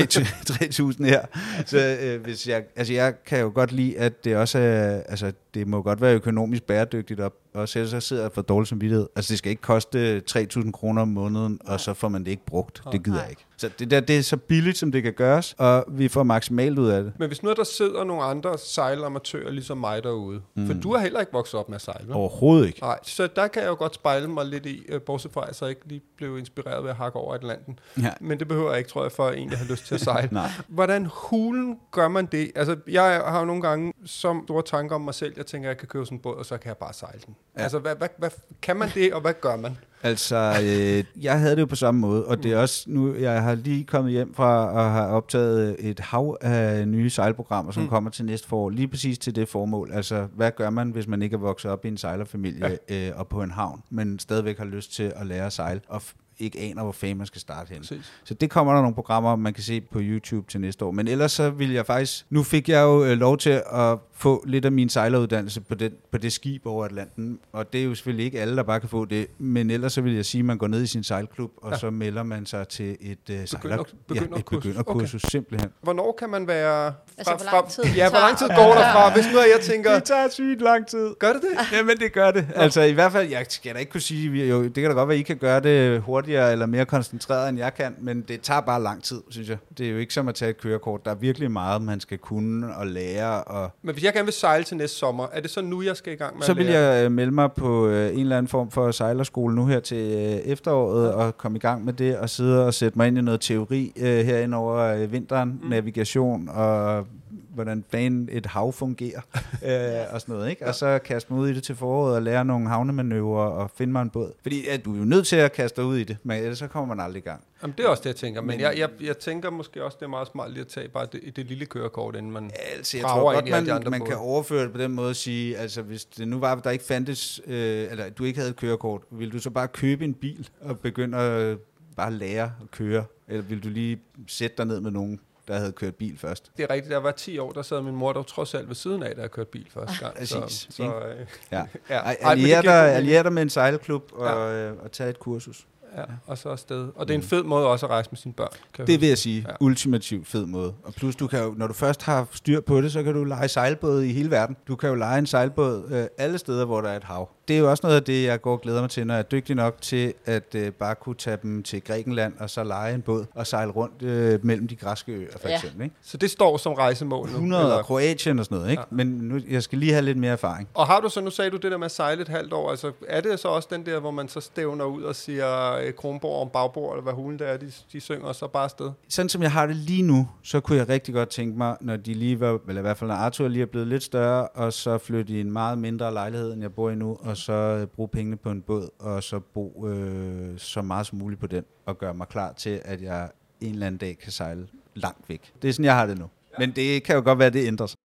3.000 her. Så øh, hvis jeg, altså jeg kan jo godt lide, at det også er, altså det må godt være økonomisk bæredygtigt, og også ellers så sidder jeg for dårlig samvittighed. Altså det skal ikke koste 3.000 kroner om måneden, og så får man det ikke brugt. Det gider jeg ikke. Så det der, det er så billigt, som det kan gøres, og vi får maksimalt ud af det. Men hvis nu er der sidder nogle andre sejlamatører ligesom mig derude, mm. for du har heller ikke vokset op med at sejle? Overhovedet ikke. Nej, så der kan jeg jo godt spejle mig lidt i, øh, bortset fra, at jeg så ikke lige blev inspireret ved at hakke over Atlanten. Ja. Men det behøver jeg ikke, tror jeg, for en, der har lyst til at sejle. Nej. Hvordan hulen gør man det? Altså, jeg har jo nogle gange som store tanker om mig selv. Jeg tænker, jeg kan købe sådan en båd, og så kan jeg bare sejle den. Ja. Altså, hvad, hvad, hvad, kan man det, og hvad gør man? Altså, øh, jeg havde det jo på samme måde, og det er også nu, jeg har lige kommet hjem fra og har optaget et hav af nye sejlprogrammer, som mm. kommer til næste forår, lige præcis til det formål. Altså, hvad gør man, hvis man ikke er vokset op i en sejlerfamilie ja. øh, og på en havn, men stadigvæk har lyst til at lære at sejle, og ikke aner, hvor fanden man skal starte hen. Præcis. Så det kommer der nogle programmer, man kan se på YouTube til næste år. Men ellers så vil jeg faktisk... Nu fik jeg jo øh, lov til at få lidt af min sejleruddannelse på, den, på det skib over Atlanten. Og det er jo selvfølgelig ikke alle, der bare kan få det. Men ellers så vil jeg sige, at man går ned i sin sejlklub, og Ja. ja. så melder man sig til et, øh, sejler, ja, et begynderkursus. okay. simpelthen. Hvornår kan man være... Altså, hvor lang tid ja, det hvor lang tid går der fra? Hvis nu er jeg tænker... Det tager sygt lang tid. Gør det det? Jamen, det gør det. Altså, i hvert fald, jeg skal da ikke kunne sige, jo, det kan da godt være, at I kan gøre det hurtigere eller mere koncentreret, end jeg kan, men det tager bare lang tid, synes jeg. Det er jo ikke som at tage et kørekort. Der er virkelig meget, man skal kunne og lære, og Men hvis jeg gerne vil sejle til næste sommer, er det så nu, jeg skal i gang med så vil jeg øh, melde mig på øh, en eller anden form for sejlerskole nu her til øh, efteråret, og komme i gang med det, og sidde og sætte mig ind i noget teori øh, herinde over øh, vinteren, mm. navigation og hvordan fanden et hav fungerer, øh, og sådan noget, ikke? Og så kaste mig ud i det til foråret og lære nogle havnemanøvrer og finde mig en båd. Fordi at du er jo nødt til at kaste dig ud i det, men ellers så kommer man aldrig i gang. Jamen, det er også det, jeg tænker. Men jeg, jeg, jeg tænker måske også, det er meget smart lige at tage bare det, det lille kørekort, inden man... Altså, jeg tror godt, man, man både. kan overføre det på den måde at sige, altså hvis det nu var, der ikke fandtes, øh, eller du ikke havde et kørekort, ville du så bare købe en bil og begynde at bare lære at køre? Eller ville du lige sætte dig ned med nogen, der havde kørt bil først? Det er rigtigt, jeg var 10 år, der sad min mor der trods alt ved siden af, da jeg kørte bil første gang. Præcis, Så, så, øh, Ja. ja. Allier dig, allier dig med en sejlklub og, ja. øh, og tage et kursus. ja, og så afsted. Og det er en fed måde også at rejse med sine børn. Kan Det vil jeg sige, Ja. ja. ultimativt fed måde. Og plus, du kan jo, når du først har styr på det, så kan du lege sejlbåd i hele verden. Du kan jo lege en sejlbåd øh, alle steder, hvor der er et hav. Det er jo også noget af det, jeg går og glæder mig til, når jeg er dygtig nok til at øh, bare kunne tage dem til Grækenland, og så lege en båd og sejle rundt øh, mellem de græske øer, for Ja. eksempel. Ikke? Så det står som rejsemål nu? 100 eller? og Kroatien og sådan noget, ikke? Ja. Ja. Men nu, jeg skal lige have lidt mere erfaring. Og har du så, nu sagde du det der med at sejle et halvt år, altså er det så også den der, hvor man så stævner ud og siger øh, Kronborg om bagbord, eller hvad hulen der er, de, de synger, og så bare afsted? sådan som jeg har det lige nu, så kunne jeg rigtig godt tænke mig, når de lige var, eller i hvert fald når Arthur lige er blevet lidt større, og så flytte i en meget mindre lejlighed, end jeg bor i nu, og så øh, bruge pengene på en båd, og så bo øh, så meget som muligt på den, og gøre mig klar til, at jeg en eller anden dag kan sejle langt væk. Det er sådan, jeg har det nu. Men det kan jo godt være, at det ændrer sig.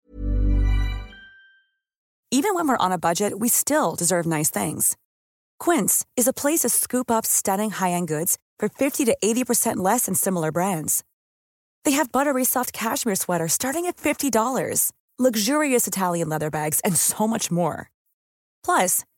Even when we're on a budget, we still deserve nice things. Quince is a place to scoop up stunning high-end goods for 50 to 80% less than similar brands. They have buttery soft cashmere sweaters starting at $50, luxurious Italian leather bags, and so much more. Plus,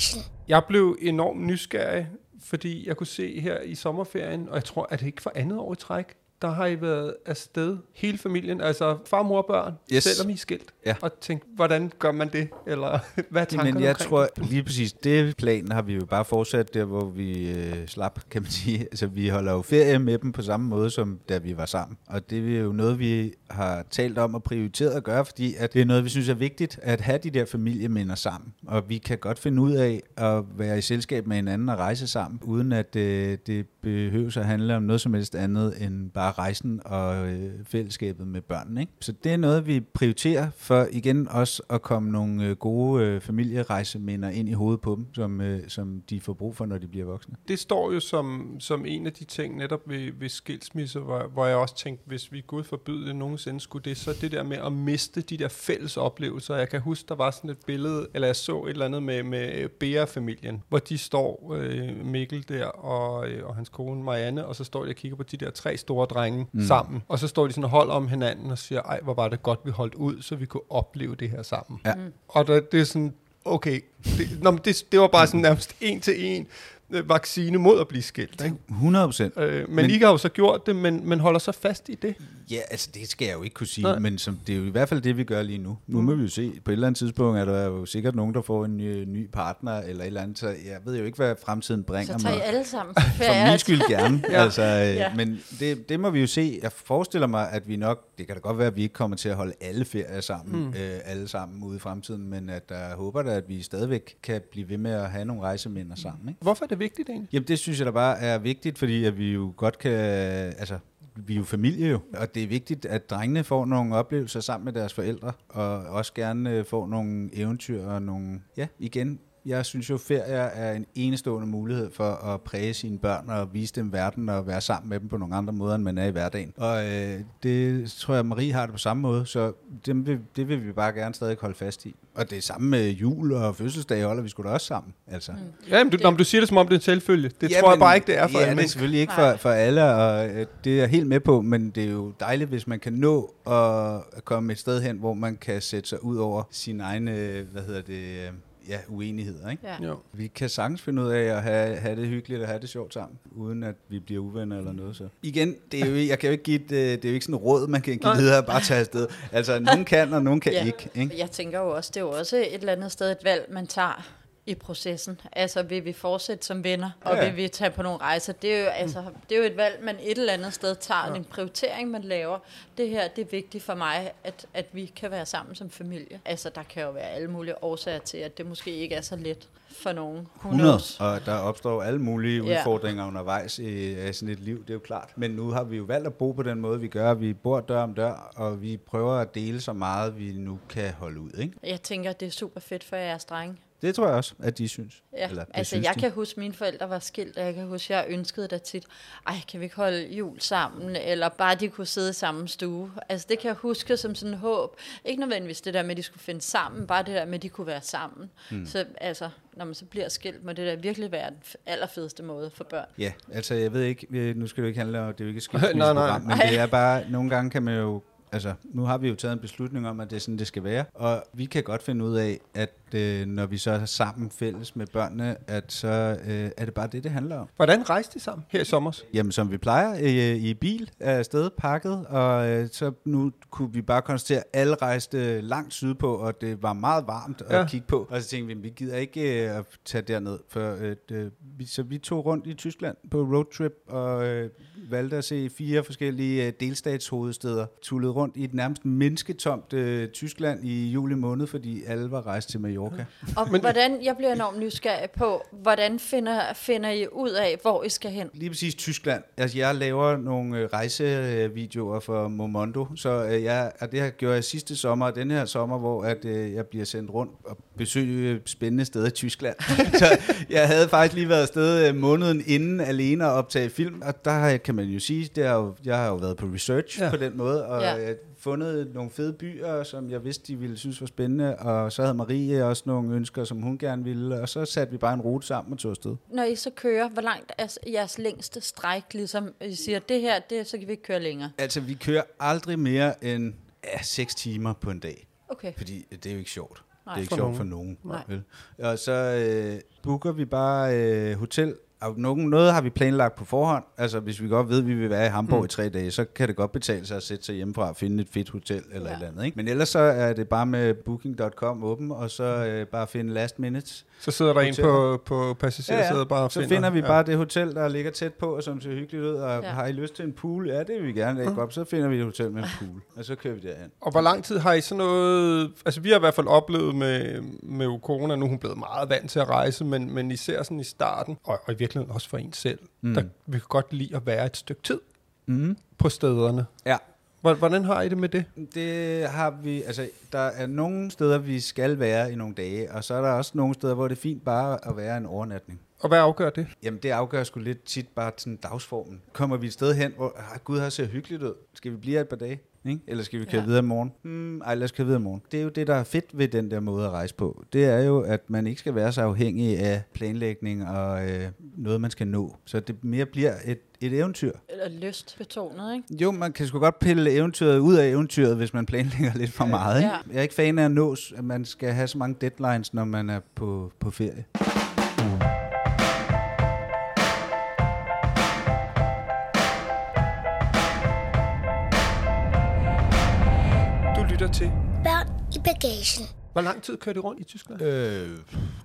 I. Jeg blev enormt nysgerrig, fordi jeg kunne se her i sommerferien, og jeg tror, at det ikke for andet år i træk, der har I været afsted, hele familien, altså far, mor og børn, Yes. selvom I er skilt, Ja. og tænkt, hvordan gør man det? Eller hvad er tankerne Men jeg omkring tror lige præcis, det plan har vi jo bare fortsat der, hvor vi øh, slap, kan man sige. Altså vi holder jo ferie med dem på samme måde, som da vi var sammen. Og det er jo noget, vi har talt om og prioriteret at gøre, fordi at det er noget, vi synes er vigtigt, at have de der familieminder sammen. Og vi kan godt finde ud af at være i selskab med hinanden og rejse sammen, uden at øh, det behøver at handle om noget som helst andet end bare rejsen og øh, fællesskabet med børnene. Ikke? Så det er noget, vi prioriterer for igen også at komme nogle øh, gode øh, familierejseminder ind i hovedet på dem, som, øh, som de får brug for, når de bliver voksne. Det står jo som, som en af de ting netop ved, ved skilsmisse, hvor, hvor jeg også tænkte, hvis vi Gud forbyde det nogensinde skulle det, så det der med at miste de der fælles oplevelser. Jeg kan huske, der var sådan et billede, eller jeg så et eller andet med, med Bea-familien, hvor de står, øh, Mikkel der og, øh, og hans kone Marianne, og så står de og kigger på de der tre store drenge mm. sammen. Og så står de sådan og holder om hinanden og siger, ej, hvor var det godt, vi holdt ud, så vi kunne opleve det her sammen. Ja. Og der, det er sådan, okay, det, nå, men det, det var bare sådan nærmest en til en vaccine mod at blive skilt. Ikke? 100 procent. Øh, men, men I har jo så gjort det, men, men holder så fast i det. Ja, altså det skal jeg jo ikke kunne sige, Nej. Men som, det er jo i hvert fald det, vi gør lige nu. Nu må vi jo se, på et eller andet tidspunkt er der jo sikkert nogen, der får en ny, ny partner eller et eller andet, så jeg ved jo ikke, hvad fremtiden bringer Så tager I mig. alle sammen For min skyld gerne. ja. altså, øh, Ja. ja. Men det, det må vi jo se. Jeg forestiller mig, at vi nok, det kan da godt være, at vi ikke kommer til at holde alle ferier sammen, mm. øh, alle sammen ude i fremtiden, men at jeg håber da, at vi stadigvæk kan blive ved med at have nogle rejseminder sammen. Ikke? Hvorfor er det vigtigt egentlig? Jamen det synes jeg da bare er vigtigt, fordi at vi jo godt kan, altså vi er jo familie jo, og det er vigtigt, at drengene får nogle oplevelser sammen med deres forældre, og også gerne øh, får nogle eventyr og nogle, ja igen, jeg synes jo, ferier er en enestående mulighed for at præge sine børn og vise dem verden og være sammen med dem på nogle andre måder, end man er i hverdagen. Og øh, det tror jeg, Marie har det på samme måde, så det vil, det vil vi bare gerne stadig holde fast i. Og det er samme med jul og fødselsdag holder vi sgu da også sammen. Altså. Mm. Ja, men du, når du siger det, som om det er en selvfølge. Det tror jeg bare ikke, det er for ja, alle det er selvfølgelig ikke for, for alle, og øh, det er jeg helt med på, men det er jo dejligt, hvis man kan nå at komme et sted hen, hvor man kan sætte sig ud over sin egne, øh, hvad hedder det, øh, ja, uenigheder. Ikke? Ja. Jo. Vi kan sagtens finde ud af at have, have det hyggeligt og have det sjovt sammen, uden at vi bliver uvenner eller noget. Så. Igen, det er jo, jeg kan jo ikke give et, øh, det er jo ikke sådan et råd, man kan give videre og bare tage afsted. Altså, nogen kan, og nogen kan Ja. ikke. ikke? Jeg tænker jo også, det er jo også et eller andet sted et valg, man tager i processen. Altså, vil vi fortsætte som venner, og Ja. vil vi tage på nogle rejser? Det er jo, altså, det er jo et valg, man et eller andet sted tager, ja. en prioritering, man laver. Det her, det er vigtigt for mig, at, at vi kan være sammen som familie. Altså, der kan jo være alle mulige årsager til, at det måske ikke er så let for nogen. Who 100, knows? og der opstår alle mulige Ja. udfordringer undervejs i, i sådan et liv, det er jo klart. Men nu har vi jo valgt at bo på den måde, vi gør. Vi bor dør om dør, og vi prøver at dele så meget, vi nu kan holde ud. Ikke? Jeg tænker, det er super fedt for jeres drenge. Det tror jeg også, at de synes. Ja, Eller, det altså synes jeg de. kan huske, at mine forældre var skilt, og jeg kan huske, at jeg ønskede da tit, ej, kan vi ikke holde jul sammen, eller bare de kunne sidde i samme stue. Altså det kan jeg huske som sådan et håb. Ikke nødvendigvis det der med, at de skulle finde sammen, bare det der med, at de kunne være sammen. Hmm. Så altså, når man så bliver skilt, må det da virkelig være den allerfedeste måde for børn. Ja, altså jeg ved ikke, øh, nu skal det jo ikke handle om, det er jo ikke et Nej, nej. men det er bare, nogle gange kan man jo, altså nu har vi jo taget en beslutning om, at det er sådan, det skal være, og vi kan godt finde ud af, at øh, når vi så er sammen fælles med børnene, at så øh, er det bare det, det handler om. Hvordan rejste de sammen her i sommer? Jamen, som vi plejer, øh, i bil afsted pakket, og øh, så nu kunne vi bare konstatere, at alle rejste langt sydpå, og det var meget varmt at Ja. ja. kigge på. Og så tænkte vi, vi gider ikke øh, at tage derned, for øh, øh, vi, så vi tog rundt i Tyskland på roadtrip, og øh, valgte at se fire forskellige øh, delstatshovedsteder, tullet rundt i et nærmest mennesketomt øh, Tyskland i juli måned, fordi alle var rejst til Mallorca. Og Men, hvordan, jeg bliver enormt nysgerrig på, hvordan finder, finder I ud af, hvor I skal hen? Lige præcis Tyskland. Altså, jeg laver nogle øh, rejsevideoer for Momondo, så øh, jeg, og det her gjorde jeg sidste sommer, og den her sommer, hvor at, øh, jeg bliver sendt rundt og besøge spændende steder i Tyskland. så jeg havde faktisk lige været afsted måneden inden alene at optage film, og der kan man jo sige, det er jo, jeg har jo været på research ja. på den måde, og Ja. Fundet nogle fede byer, som jeg vidste, de ville synes var spændende, og så havde Marie også nogle ønsker, som hun gerne ville, og så satte vi bare en rute sammen og tog afsted. Når I så kører, hvor langt er jeres længste stræk, ligesom I siger, det her, det, så kan vi ikke køre længere? Altså, vi kører aldrig mere end ja, 6 timer på en dag. Okay. Fordi det er jo ikke sjovt. Nej. det er ikke For sjovt nogen. for nogen. Nej. Vel? Og så øh, booker vi bare øh, hotel. Og nogen, noget har vi planlagt på forhånd. Altså, hvis vi godt ved, at vi vil være i Hamburg mm. i tre dage, så kan det godt betale sig at sætte sig hjemmefra og finde et fedt hotel eller Ja. ja. et eller andet. Ikke? Men ellers så er det bare med booking.com åben, og så øh, bare finde last minutes. Så sidder der en Hoteller. på, på passagersædet bare og så finder vi ja. bare det hotel, der ligger tæt på, og som ser hyggeligt ud. Og Ja. ja. har I lyst til en pool? Ja, det vil vi gerne. Det er godt. Så finder vi et hotel med en pool, og så kører vi derhen. Og hvor lang tid har I så noget... Altså, vi har i hvert fald oplevet med, med corona, nu er hun blevet meget vant til at rejse, men, men især sådan i starten, og, og i virkeligheden også for en selv, mm. der vi kan godt lide at være et stykke tid Mm. på stederne. Ja. Hvor- Hvordan har I det med det? Det har vi, altså der er nogle steder, vi skal være i nogle dage, og så er der også nogle steder, hvor det er fint bare at være en overnatning. Og hvad afgør det? Jamen det afgør sgu lidt tit bare sådan dagsformen. Kommer vi et sted hen, hvor ah, gud har ser hyggeligt ud, skal vi blive her et par dage? Ikke? Eller skal vi køre Ja. videre i morgen? Hmm, ej, lad os køre videre i morgen. Det er jo det, der er fedt ved den der måde at rejse på. Det er jo, at man ikke skal være så afhængig af planlægning og øh, noget, man skal nå. Så det mere bliver et, et eventyr. Eller lystbetonet, ikke? Jo, man kan sgu godt pille eventyret ud af eventyret, hvis man planlægger lidt for meget. Ikke? Ja. Jeg er ikke fan af at nås, at man skal have så mange deadlines, når man er på, på ferie. Bagagen. Hvor lang tid kører du rundt i Tyskland? Øh,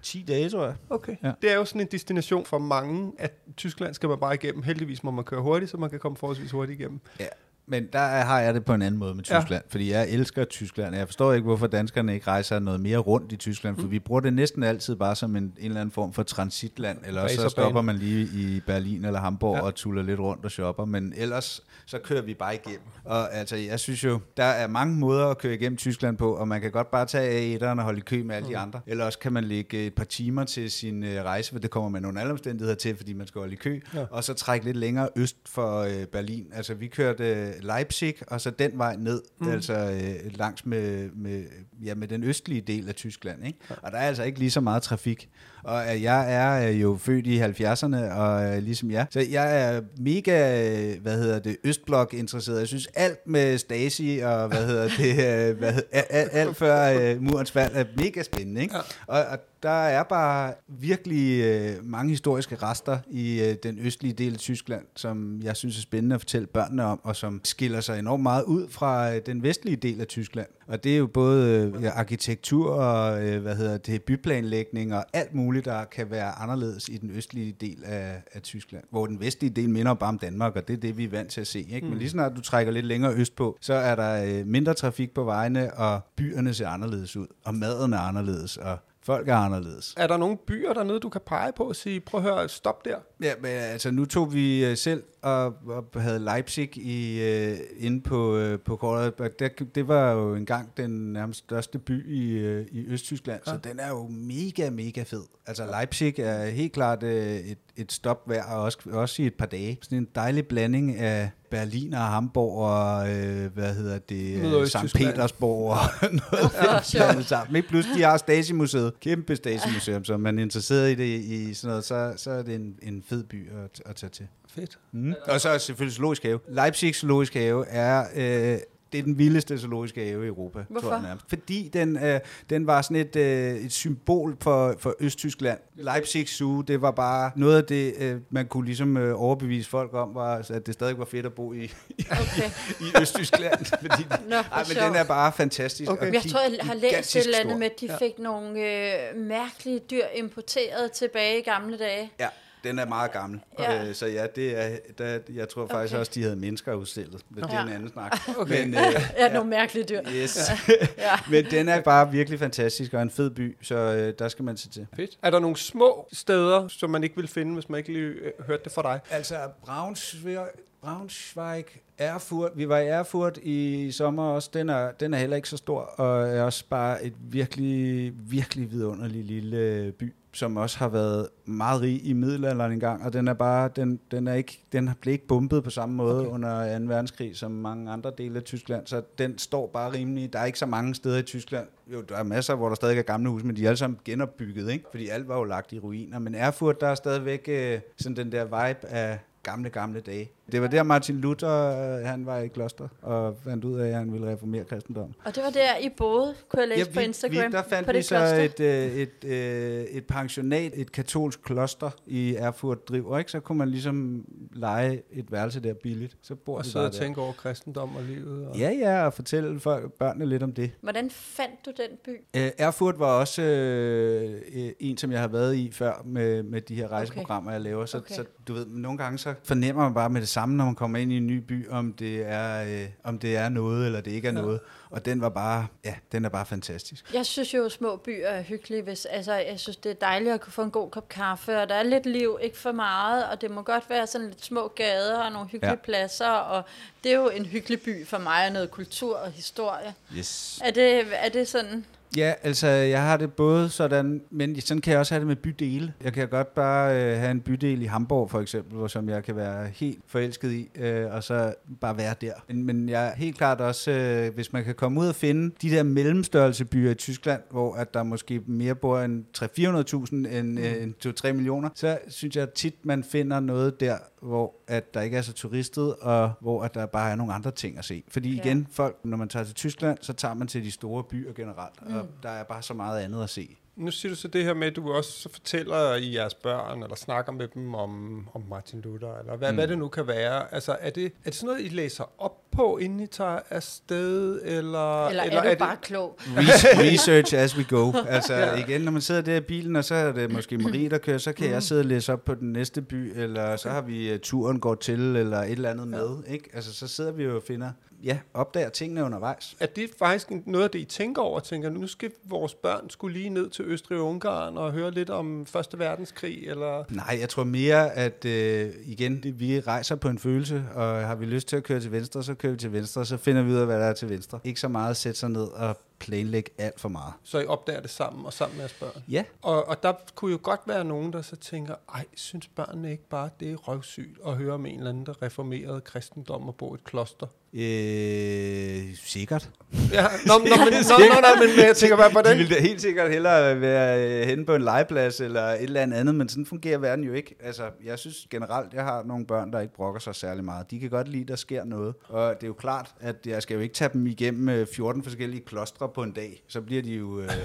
10 dage, tror jeg. Okay. Ja. Det er jo sådan en destination for mange, at Tyskland skal man bare igennem. Heldigvis må man køre hurtigt, så man kan komme forholdsvis hurtigt igennem. Ja. Men der er- har jeg det på en anden måde med. Tyskland, ja. fordi jeg elsker Tyskland. og Jeg forstår ikke, hvorfor danskerne ikke rejser noget mere rundt i Tyskland, for Mm. vi bruger det næsten altid bare som en, en eller anden form for transitland, eller så stopper man lige i Berlin eller Hamburg Ja. og tuller lidt rundt og shopper, men ellers så kører vi bare igennem. Og altså, jeg synes jo, der er mange måder at køre igennem Tyskland på, og man kan godt bare tage A1'eren og holde i kø med alle mm. de andre, eller også kan man lægge et par timer til sin øh, rejse, for det kommer man under alle omstændigheder til, fordi man skal holde i kø, ja. og så trække lidt længere øst for øh, Berlin. Altså, vi kørte øh, Leipzig, og så den vej ned, mm. altså øh, langs med, med, ja, med den østlige del af Tyskland. Ikke? Og der er altså ikke lige så meget trafik. Og øh, jeg er øh, jo født i 70'erne, og øh, ligesom jer. Så jeg er mega, øh, hvad hedder det, østblok interesseret. Jeg synes alt med Stasi og hvad hedder det, øh, hvad, alt, alt, alt før øh, murens fald er mega spændende. Ikke? Ja. Og, og der er bare virkelig øh, mange historiske rester i øh, den østlige del af Tyskland, som jeg synes er spændende at fortælle børnene om, og som skiller sig enormt meget ud fra øh, den vestlige del af Tyskland. Og det er jo både øh, arkitektur og øh, hvad hedder det, byplanlægning og alt muligt, der kan være anderledes i den østlige del af, af Tyskland. Hvor den vestlige del minder bare om Danmark, og det er det, vi er vant til at se. Ikke? Mm. Men lige snart du trækker lidt længere østpå, så er der øh, mindre trafik på vejene, og byerne ser anderledes ud, og maden er anderledes, og folk er anderledes. Er der nogle byer dernede, du kan pege på og sige, prøv at høre, stop der? Ja, men altså nu tog vi øh, selv og, og havde Leipzig i, øh, inde på, øh, på kortet. Og Der, det var jo engang den nærmest største by i, øh, i Østtyskland, ja. så den er jo mega, mega fed. Altså Leipzig er helt klart øh, et, et stop værd, og også, også i et par dage. Sådan en dejlig blanding af Berlin og Hamburg og, øh, hvad hedder det, øh, St. Petersborg og noget fedt blandet sammen. Ikke? Plus de har Stasi-museet, kæmpe Stasi-museum, så er man interesseret i det i sådan noget, så, så er det en, en fed by at, at tage til. Fedt. Mm. Og så er selvfølgelig zoologisk have. Leipzig zoologisk have er... Øh, det er den vildeste zoologiske have i Europa, Hvorfor? tror jeg nærmest. Fordi den, øh, den var sådan et, øh, et symbol for, for Østtyskland. Leipzig Zoo, det var bare noget af det, øh, man kunne ligesom øh, overbevise folk om, var, at det stadig var fedt at bo i, i, Okay. i Østtyskland. Fordi, Nå, ej, men den er bare fantastisk. Okay. Jeg tror, jeg har læst et eller andet med, at de fik nogle øh, mærkelige dyr importeret tilbage i gamle dage. Ja, Den er meget gammel. Ja. Øh, så ja, det er, der, jeg tror faktisk Okay. også, de havde mennesker udstillet. Men det er en Ja. anden snak. Okay. Men, øh, Ja, nogle mærkelige dyr. yes. Ja. Men den er bare virkelig fantastisk og en fed by, så øh, der skal man se til. Fedt. Er der nogle små steder, som man ikke vil finde, hvis man ikke lige øh, hørte det fra dig? Altså, Braunschweig, Braunschweig, Erfurt, vi var i Erfurt i sommer også, den er, den er heller ikke så stor, og er også bare et virkelig, virkelig vidunderlig lille by, som også har været meget rig i middelalderen engang, og den er bare, den, den er ikke, den blev ikke bombet på samme måde okay. under 2. verdenskrig, som mange andre dele af Tyskland, så den står bare rimelig, der er ikke så mange steder i Tyskland, jo, der er masser, hvor der stadig er gamle huse, men de er alle sammen genopbygget, ikke? Fordi alt var jo lagt i ruiner, men Erfurt, der er stadigvæk øh, sådan den der vibe af gamle, gamle dage. Det var der Martin Luther, øh, han var i kloster, og fandt ud af, at han ville reformere kristendom. Og det var der, I boede, kunne jeg læse på Instagram. Vi, der fandt på vi det så et, øh, et, øh, et pensionat, et katolsk kloster i Erfurt driver, ikke? Så kunne man ligesom lege et værelse der billigt. Så bor Og vi sidde og tænke over kristendom og livet? Og... Ja, ja, og fortælle folk, børnene lidt om det. Hvordan fandt du den by? Uh, Erfurt var også øh, en, som jeg har været i før med, med de her rejseprogrammer, jeg laver. Så, Okay. så du ved, nogle gange så fornemmer man bare med det samme, når man kommer ind i en ny by, om det er, øh, om det er noget, eller det ikke er ja. noget. Og den var bare, ja, den er bare fantastisk. Jeg synes jo, at små byer er hyggelige. Hvis, altså, jeg synes, det er dejligt at kunne få en god kop kaffe, og der er lidt liv, ikke for meget, og det må godt være sådan lidt små gader og nogle hyggelige Ja. pladser, og det er jo en hyggelig by for mig, og noget kultur og historie. Yes. Er det, er det sådan? Ja, altså jeg har det både sådan, men sådan kan jeg også have det med bydele. Jeg kan godt bare øh, have en bydel i Hamburg for eksempel, hvor som jeg kan være helt forelsket i, øh, og så bare være der. Men, men jeg er helt klart også, øh, hvis man kan komme ud og finde de der mellemstørrelse byer i Tyskland, hvor at der måske mere bor end 300-400.000 end, øh, end 2-3 millioner, så synes jeg tit, man finder noget der, hvor at der ikke er så turistet, og hvor at der bare er nogle andre ting at se. Fordi Ja. igen, folk, når man tager til Tyskland, så tager man til de store byer generelt, mm. og der er bare så meget andet at se. Nu siger du så det her med, at du også fortæller i jeres børn, eller snakker med dem om, om Martin Luther, eller hvad, mm. hvad det nu kan være. Altså, er det, er det sådan noget, I læser op på, inden I tager afsted, eller... Eller, eller er du det, bare klog? Res- Research as we go. Altså ja. igen, når man sidder der i bilen, og så er det måske Marie, der kører, så kan jeg sidde og læse op på den næste by, eller så har vi uh, turen går til, eller et eller andet med. Ikke? Altså så sidder vi jo og finder, ja, opdager tingene undervejs. Er det faktisk noget af det, I tænker over? Tænker, nu skal vores børn skulle lige ned til Østrig og Ungarn og høre lidt om Første Verdenskrig, eller... Nej, jeg tror mere, at øh, igen, vi rejser på en følelse, og har vi lyst til at køre til venstre, så kører vi til venstre, så finder vi ud af, hvad der er til venstre. Ikke så meget at sætte sig ned og planlægge alt for meget. Så I opdager det sammen og sammen med jeres børn? Ja, Og, og der kunne jo godt være nogen, der så tænker, ej, synes børnene ikke bare, det er røvsygt at høre om en eller anden, der reformerede kristendom og bor i et kloster? Øh, sikkert. Ja, nå, nå, men, nå, nå, nå, men jeg tænker bare på De den. ville da helt sikkert hellere være øh, henne på en legeplads eller et eller andet, men sådan fungerer verden jo ikke. Altså, jeg synes generelt, jeg har nogle børn, der ikke brokker sig særlig meget. De kan godt lide, at der sker noget. Og det er jo klart, at jeg skal jo ikke tage dem igennem øh, 14 forskellige klostre på en dag. Så bliver de jo... Øh,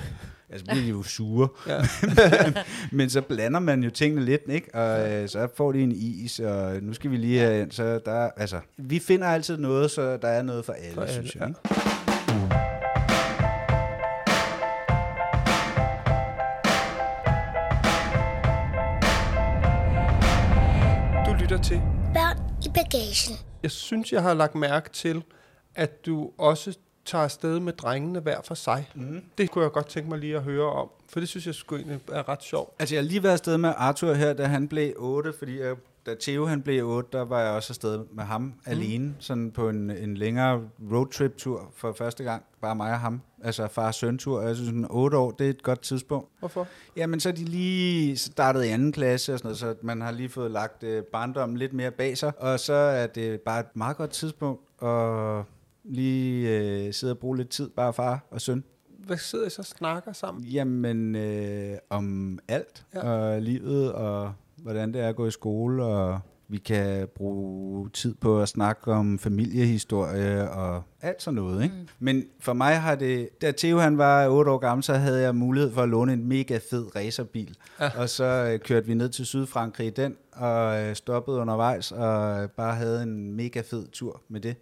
Altså bliver de jo sure. Ja. Men så blander man jo tingene lidt, ikke? Og øh, så får de en is, og nu skal vi lige have ind. Så der, altså, vi finder altid noget, så der er noget for alle, For alle, synes jeg. ja. Ikke? Du lytter til. Børn i bagagen. Jeg synes, jeg har lagt mærke til, at du også tager afsted med drengene hver for sig. Mm. Det kunne jeg godt tænke mig lige at høre om, for det synes jeg sgu egentlig er ret sjovt. Altså, jeg har lige været afsted med Arthur her, da han blev 8, fordi jeg, da Theo han blev 8, der var jeg også afsted med ham mm. alene, sådan på en, en længere roadtrip-tur for første gang. Bare mig og ham. Altså far og søn-tur. Og jeg synes, sådan 8 år, det er et godt tidspunkt. Hvorfor? Jamen, så er de lige startet i anden klasse og sådan noget, så man har lige fået lagt øh, barndommen lidt mere bag sig. Og så er det bare et meget godt tidspunkt at lige øh, sidde og bruge lidt tid, bare far og søn. Hvad sidder I så og snakker sammen? Jamen, øh, om alt. Ja. Og livet, og hvordan det er at gå i skole, og vi kan bruge tid på at snakke om familiehistorie og alt sådan noget. Ikke? Mm. Men for mig har det... Da Theo han var 8 år gammel, så havde jeg mulighed for at låne en mega fed racerbil. Ja. Og så øh, kørte vi ned til Sydfrankrig i den, og øh, stoppede undervejs, og bare havde en mega fed tur med det.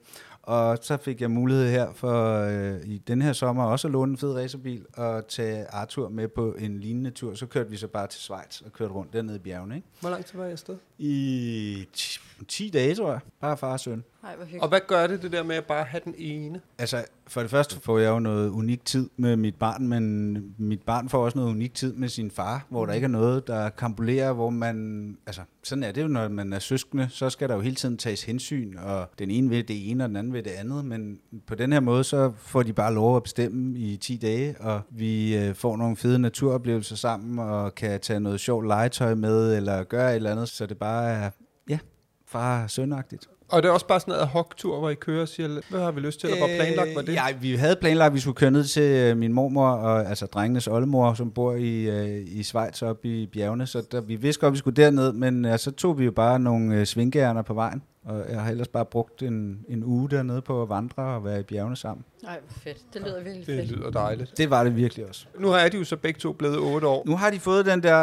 Og så fik jeg mulighed her for øh, i den her sommer også at låne en fed racerbil og tage Arthur med på en lignende tur. Så kørte vi så bare til Schweiz og kørte rundt dernede i bjergene. Ikke? Hvor lang tid var jeg afsted? I 10, 10 dage, tror jeg. Bare far og søn. Hvor hyggeligt. Og hvad gør det, det der med at bare have den ene? Altså, for det første får jeg jo noget unik tid med mit barn, men mit barn får også noget unik tid med sin far, hvor der ikke er noget, der kampulerer, hvor man... Altså, sådan er det jo, når man er søskende, så skal der jo hele tiden tages hensyn, og den ene vil det ene, og den anden vil det andet, men på den her måde, så får de bare lov at bestemme i 10 dage, og vi øh, får nogle fede naturoplevelser sammen, og kan tage noget sjovt legetøj med, eller gøre et eller andet, så det bare er, ja, far sønagtigt. Og det er også bare sådan noget ad hoc-tur, hvor I kører og siger, hvad har vi lyst til, eller hvor planlagt var det? Øh, Ja, vi havde planlagt, at vi skulle køre ned til øh, min mormor, og, altså drengenes oldemor, som bor i, øh, i Schweiz oppe i bjergene. Så der, vi vidste godt, at vi skulle derned, men øh, så tog vi jo bare nogle øh, svingærner på vejen. Og jeg har ellers bare brugt en, en uge dernede på at vandre og være i bjergene sammen. Nej, fedt. Det lyder virkelig Det fedt. lyder dejligt. Det var det virkelig også. Nu er de jo så begge to blevet otte år. Nu har de fået den der,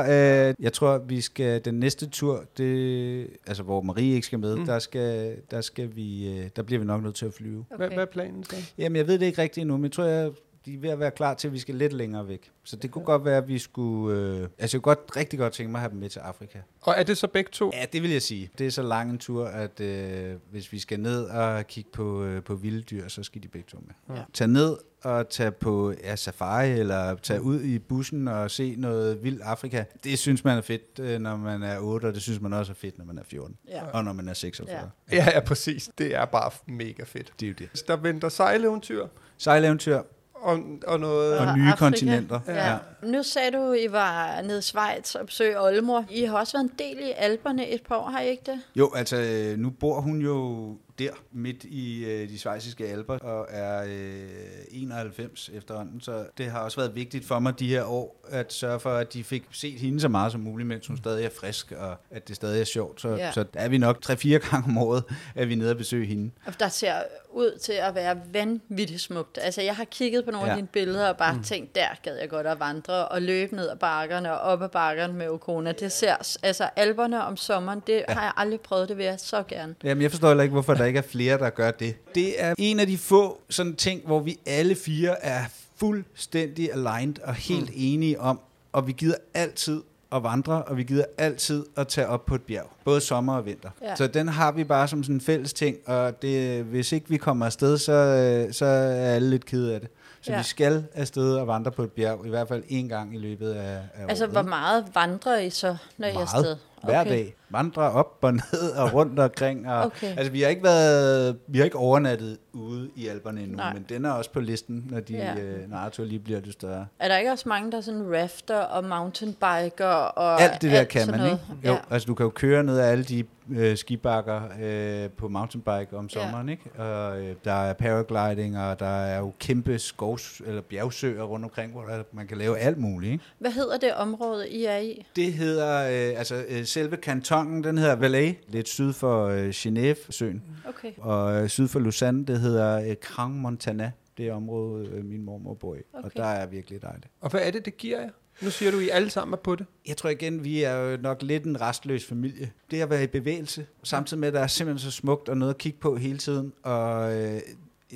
øh, jeg tror, vi skal, den næste tur, det, altså hvor Marie ikke skal med, mm. der, skal, der, skal vi, øh, der bliver vi nok nødt til at flyve. Hvad, hvad er planen så? Jamen, jeg ved det ikke rigtigt endnu, men jeg tror, jeg, de er ved at være klar til, at vi skal lidt længere væk. Så det kunne godt være, at vi skulle... Øh, altså, jeg kunne godt, rigtig godt tænke mig at have dem med til Afrika. Og er det så begge to? Ja, det vil jeg sige. Det er så lang en tur, at øh, hvis vi skal ned og kigge på, øh, på vilde dyr, så skal de begge to med. Ja. Tag ned og tage på ja, safari, eller tage ud i bussen og se noget vildt Afrika. Det synes man er fedt, øh, når man er 8, og det synes man også er fedt, når man er 14. Ja. Og når man er 46. Ja. Ja, ja, præcis. Det er bare mega fedt. Det er jo det. Så der venter sejleventyr Sejleventyr og, og noget... og Og nye Afrika. kontinenter. Ja. Nu sagde du, I var nede i Schweiz og besøgte Oldemor. I har også været en del i Alperne et par år, har I ikke det? Jo, altså øh, nu bor hun jo der midt i øh, de svejsiske alber og er øh, 91 efterhånden, så det har også været vigtigt for mig de her år at sørge for, at de fik set hende så meget som muligt, mens hun stadig er frisk, og at det stadig er sjovt. Så, Ja. så der er vi nok 3-4 gange om året, at vi er nede og besøge hende. Og Der ser ud til at være vanvittigt smukt. Altså, jeg har kigget på nogle ja. af dine billeder og bare mm. tænkt, der gad jeg godt at vandre og løbe ned ad bakkerne og op ad bakkerne med Okona. Det ser, altså Alperne om sommeren, det ja. har jeg aldrig prøvet, det vil jeg så gerne. Jamen, jeg forstår heller ikke, hvorfor der ikke er flere, der gør det. Det er en af de få sådan ting, hvor vi alle fire er fuldstændig aligned og helt mm. enige om, og vi gider altid at vandre, og vi gider altid at tage op på et bjerg. Både sommer og vinter. Ja. Så den har vi bare som sådan en fælles ting, og det, hvis ikke vi kommer afsted, så, øh, så er alle lidt kede af det. Så Ja. vi skal afsted og vandre på et bjerg, i hvert fald en gang i løbet af, af Altså, året. hvor meget vandrer I så, når I er afsted? Meget. Hver dag. Vandre op og ned og rundt omkring. Og, Okay. Altså, vi har ikke været, vi har ikke overnattet ude i Alperne endnu, Nej. Men den er også på listen, når, de, Ja. ja. øh, når Arthur lige bliver lidt større. Er der ikke også mange, der er sådan rafter og mountainbiker og Alt det der kan man, noget? ikke? Jo, Ja. altså du kan jo køre ned ad alle de øh, skibakker øh, på mountainbike om sommeren, ikke? Og øh, der er paragliding, og der er jo kæmpe skovs, eller bjergsøer rundt omkring, hvor der, man kan lave alt muligt, ikke? Hvad hedder det område, I er i? Det hedder, øh, altså øh, selve kantonen, den hedder Valais, lidt syd for øh, Genève-søen. Okay. Og øh, syd for Lausanne, det hedder øh, Grand Montana, det område, øh, min mormor bor i. Okay. Og der er virkelig dejligt. Og hvad er det, det giver jer? Nu siger du, I alle sammen er på det. Jeg tror igen, vi er jo nok lidt en restløs familie. Det at være i bevægelse, samtidig med, at der er simpelthen så smukt og noget at kigge på hele tiden, og øh,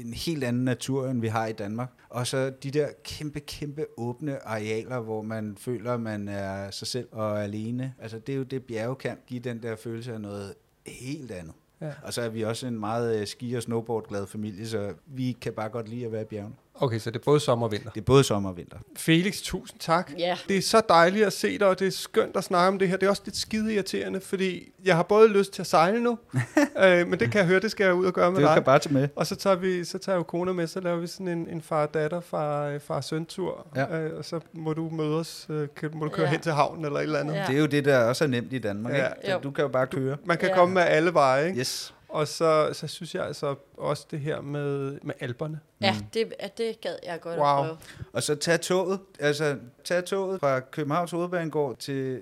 en helt anden natur, end vi har i Danmark. Og så de der kæmpe, kæmpe åbne arealer, hvor man føler, at man er sig selv og alene. Altså det er jo det, bjerge kan give den der følelse af noget helt andet. Ja. Og så er vi også en meget øh, ski- og snowboard-glad familie, så vi kan bare godt lide at være i bjergene. Okay, så det er både sommer og vinter. Det er både sommer og vinter. Felix, tusind tak. Ja. Det er så dejligt at se dig, og det er skønt at snakke om det her. Det er også lidt skide irriterende, fordi jeg har både lyst til at sejle nu, øh, men det kan jeg høre, det skal jeg ud og gøre med Det dig. kan bare tage med. Og så tager vi, så tager jeg jo kone med, så laver vi sådan en, en far-datter, far, far søn tur Ja. øh, og så må du møde os, øh, kan, må du køre Ja. hen til havnen eller et eller andet. Ja. Det er jo det, der også er nemt i Danmark. Ja. Ikke? Så Jo. du kan jo bare køre. Man kan Ja. komme med alle veje, ikke? Yes. Og så, så synes jeg altså også det her med, med alberne. Ja, det, ja, det gad jeg godt Wow. at prøve. Og så tage toget, altså tage toget fra Københavns Hovedbanegård til,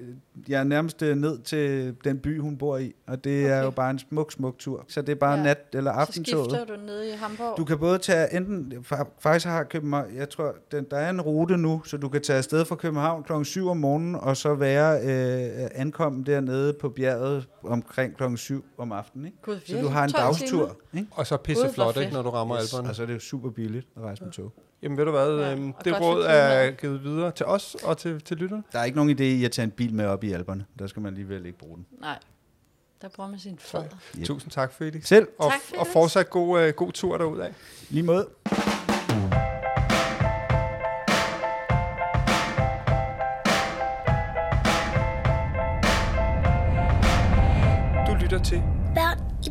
ja, nærmest øh, ned til den by, hun bor i. Og det okay. er jo bare en smuk, smuk tur. Så det er bare Ja. nat- eller Så aftentoget. skifter du ned i Hamburg. Du kan både tage enten, fa- faktisk har København, jeg tror, den, der er en rute nu, så du kan tage afsted fra København kl. 7 om morgenen, og så være øh, ankommen dernede på bjerget omkring kl. 7 om aftenen. Ikke? Gud, Så du har en 12 dagstur. Ikke? Og så pisse Gud, hvor flot, fedt. ikke, når du rammer yes. alberne. Og så er det jo super billigt at rejse med tog. Jamen ved du hvad, Ja, øhm, det råd er givet videre til os og til, til lytterne. Der er ikke nogen idé i at tage en bil med op i alberne. Der skal man alligevel ikke bruge den. Nej, der bruger man sin fødder. Yep. Tusind tak, Felix. Selv, Og, Tak, Felix. og fortsat god, øh, god tur derudad. lige måde.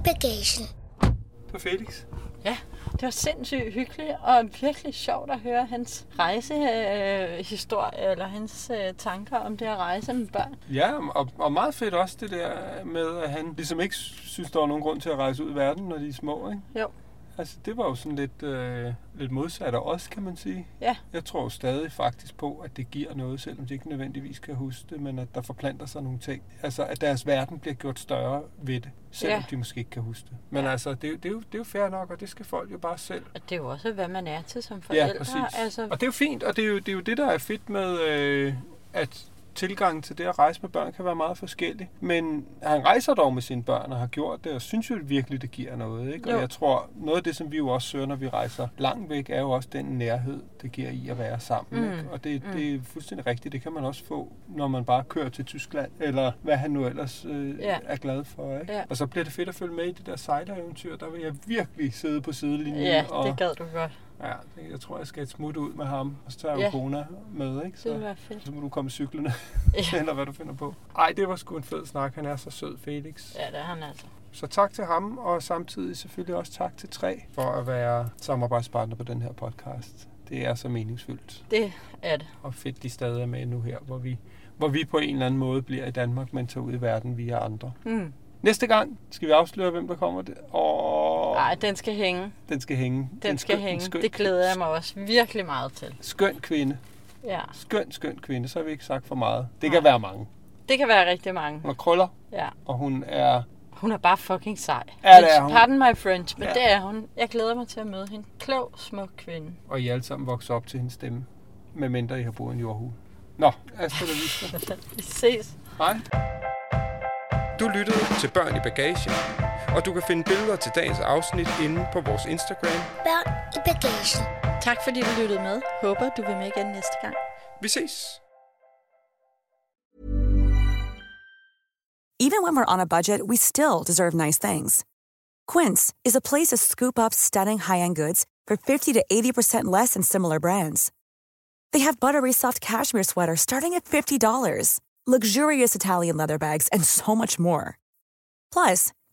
Bagagen. på Felix. Ja, det var sindssygt hyggeligt og virkelig sjovt at høre hans rejsehistorie, øh, historie, eller hans øh, tanker om det at rejse med børn. Ja, og, og meget fedt også det der med, at han ligesom ikke synes, der var nogen grund til at rejse ud i verden, når de er små, ikke? Jo. Altså, det var jo sådan lidt, øh, lidt modsat af os, kan man sige. Ja. Jeg tror stadig faktisk på, at det giver noget, selvom de ikke nødvendigvis kan huske det, men at der forplanter sig nogle ting. Altså, at deres verden bliver gjort større ved det, selvom Ja. de måske ikke kan huske det. Men Ja. altså, det, er jo- det, er jo, det er jo fair nok, og det skal folk jo bare selv Og det er jo også, hvad man er til som forældre. Ja, præcis. Altså, Og det er jo fint, og det er jo det, er jo det der er fedt med, øh, at tilgangen til det at rejse med børn kan være meget forskellig. Men han rejser dog med sine børn og har gjort det, og synes jo virkelig, det giver noget. Ikke? Jo. Og jeg tror, noget af det, som vi jo også søger, når vi rejser langt væk, er jo også den nærhed, det giver i at være sammen. Mm. Ikke? Og det, Mm. det er fuldstændig rigtigt. Det kan man også få, når man bare kører til Tyskland, eller hvad han nu ellers øh, Ja. er glad for. Ikke? Ja. Og så bliver det fedt at følge med i det der sejlereventyr. Der vil jeg virkelig sidde på sidelinjen. ja, og, det gad du godt. Ja, det- jeg tror, jeg skal et smut ud med ham, og så tager jeg Ja. kona med, ikke? Det Så, være fedt. så må du komme cyklerne, Ja. eller hvad du finder på. Ej, det var sgu en fed snak. Han er så sød, Felix. Ja, det er han altså. Så tak til ham, og samtidig selvfølgelig også tak til Tre for at være samarbejdspartner på den her podcast. Det er så meningsfyldt, Det er det. og fedt, de stadig er med nu her, hvor vi, hvor vi på en eller anden måde bliver i Danmark, men tager ud i verden via andre. Mm. Næste gang skal vi afsløre, hvem der kommer. Det. Og Nej, den skal hænge. den skal hænge. Den En skal skøn- hænge. skøn- Det glæder jeg mig også virkelig meget til. Skøn kvinde. Ja, skøn, skøn kvinde, så har vi ikke sagt for meget. Det Nej. kan være mange. det kan være rigtig mange. Hun har krøller, Ja. og hun er... Hun er bare fucking sej. Ja, det er hun. Pardon my French, men Ja. det er hun. Jeg glæder mig til at møde hende. Klog, smuk kvinde. Og I er alle sammen vokset op til hendes stemme. Med mindre I har boet i en jordhul. Nå, la vista. Vi ses. Hej. Du lyttede til Børn i Bagage, og du kan finde billeder til dagens afsnit inde på vores Instagram. Børn i bagagen. Tak fordi du lyttede med. Håber du vil med igen næste gang. Vi ses. Even when we're on a budget, we still deserve nice things. Quince is a place to scoop up stunning high-end goods for 50 to 80% less than similar brands. They have buttery soft cashmere sweaters starting at $50, luxurious Italian leather bags, and so much more. Plus,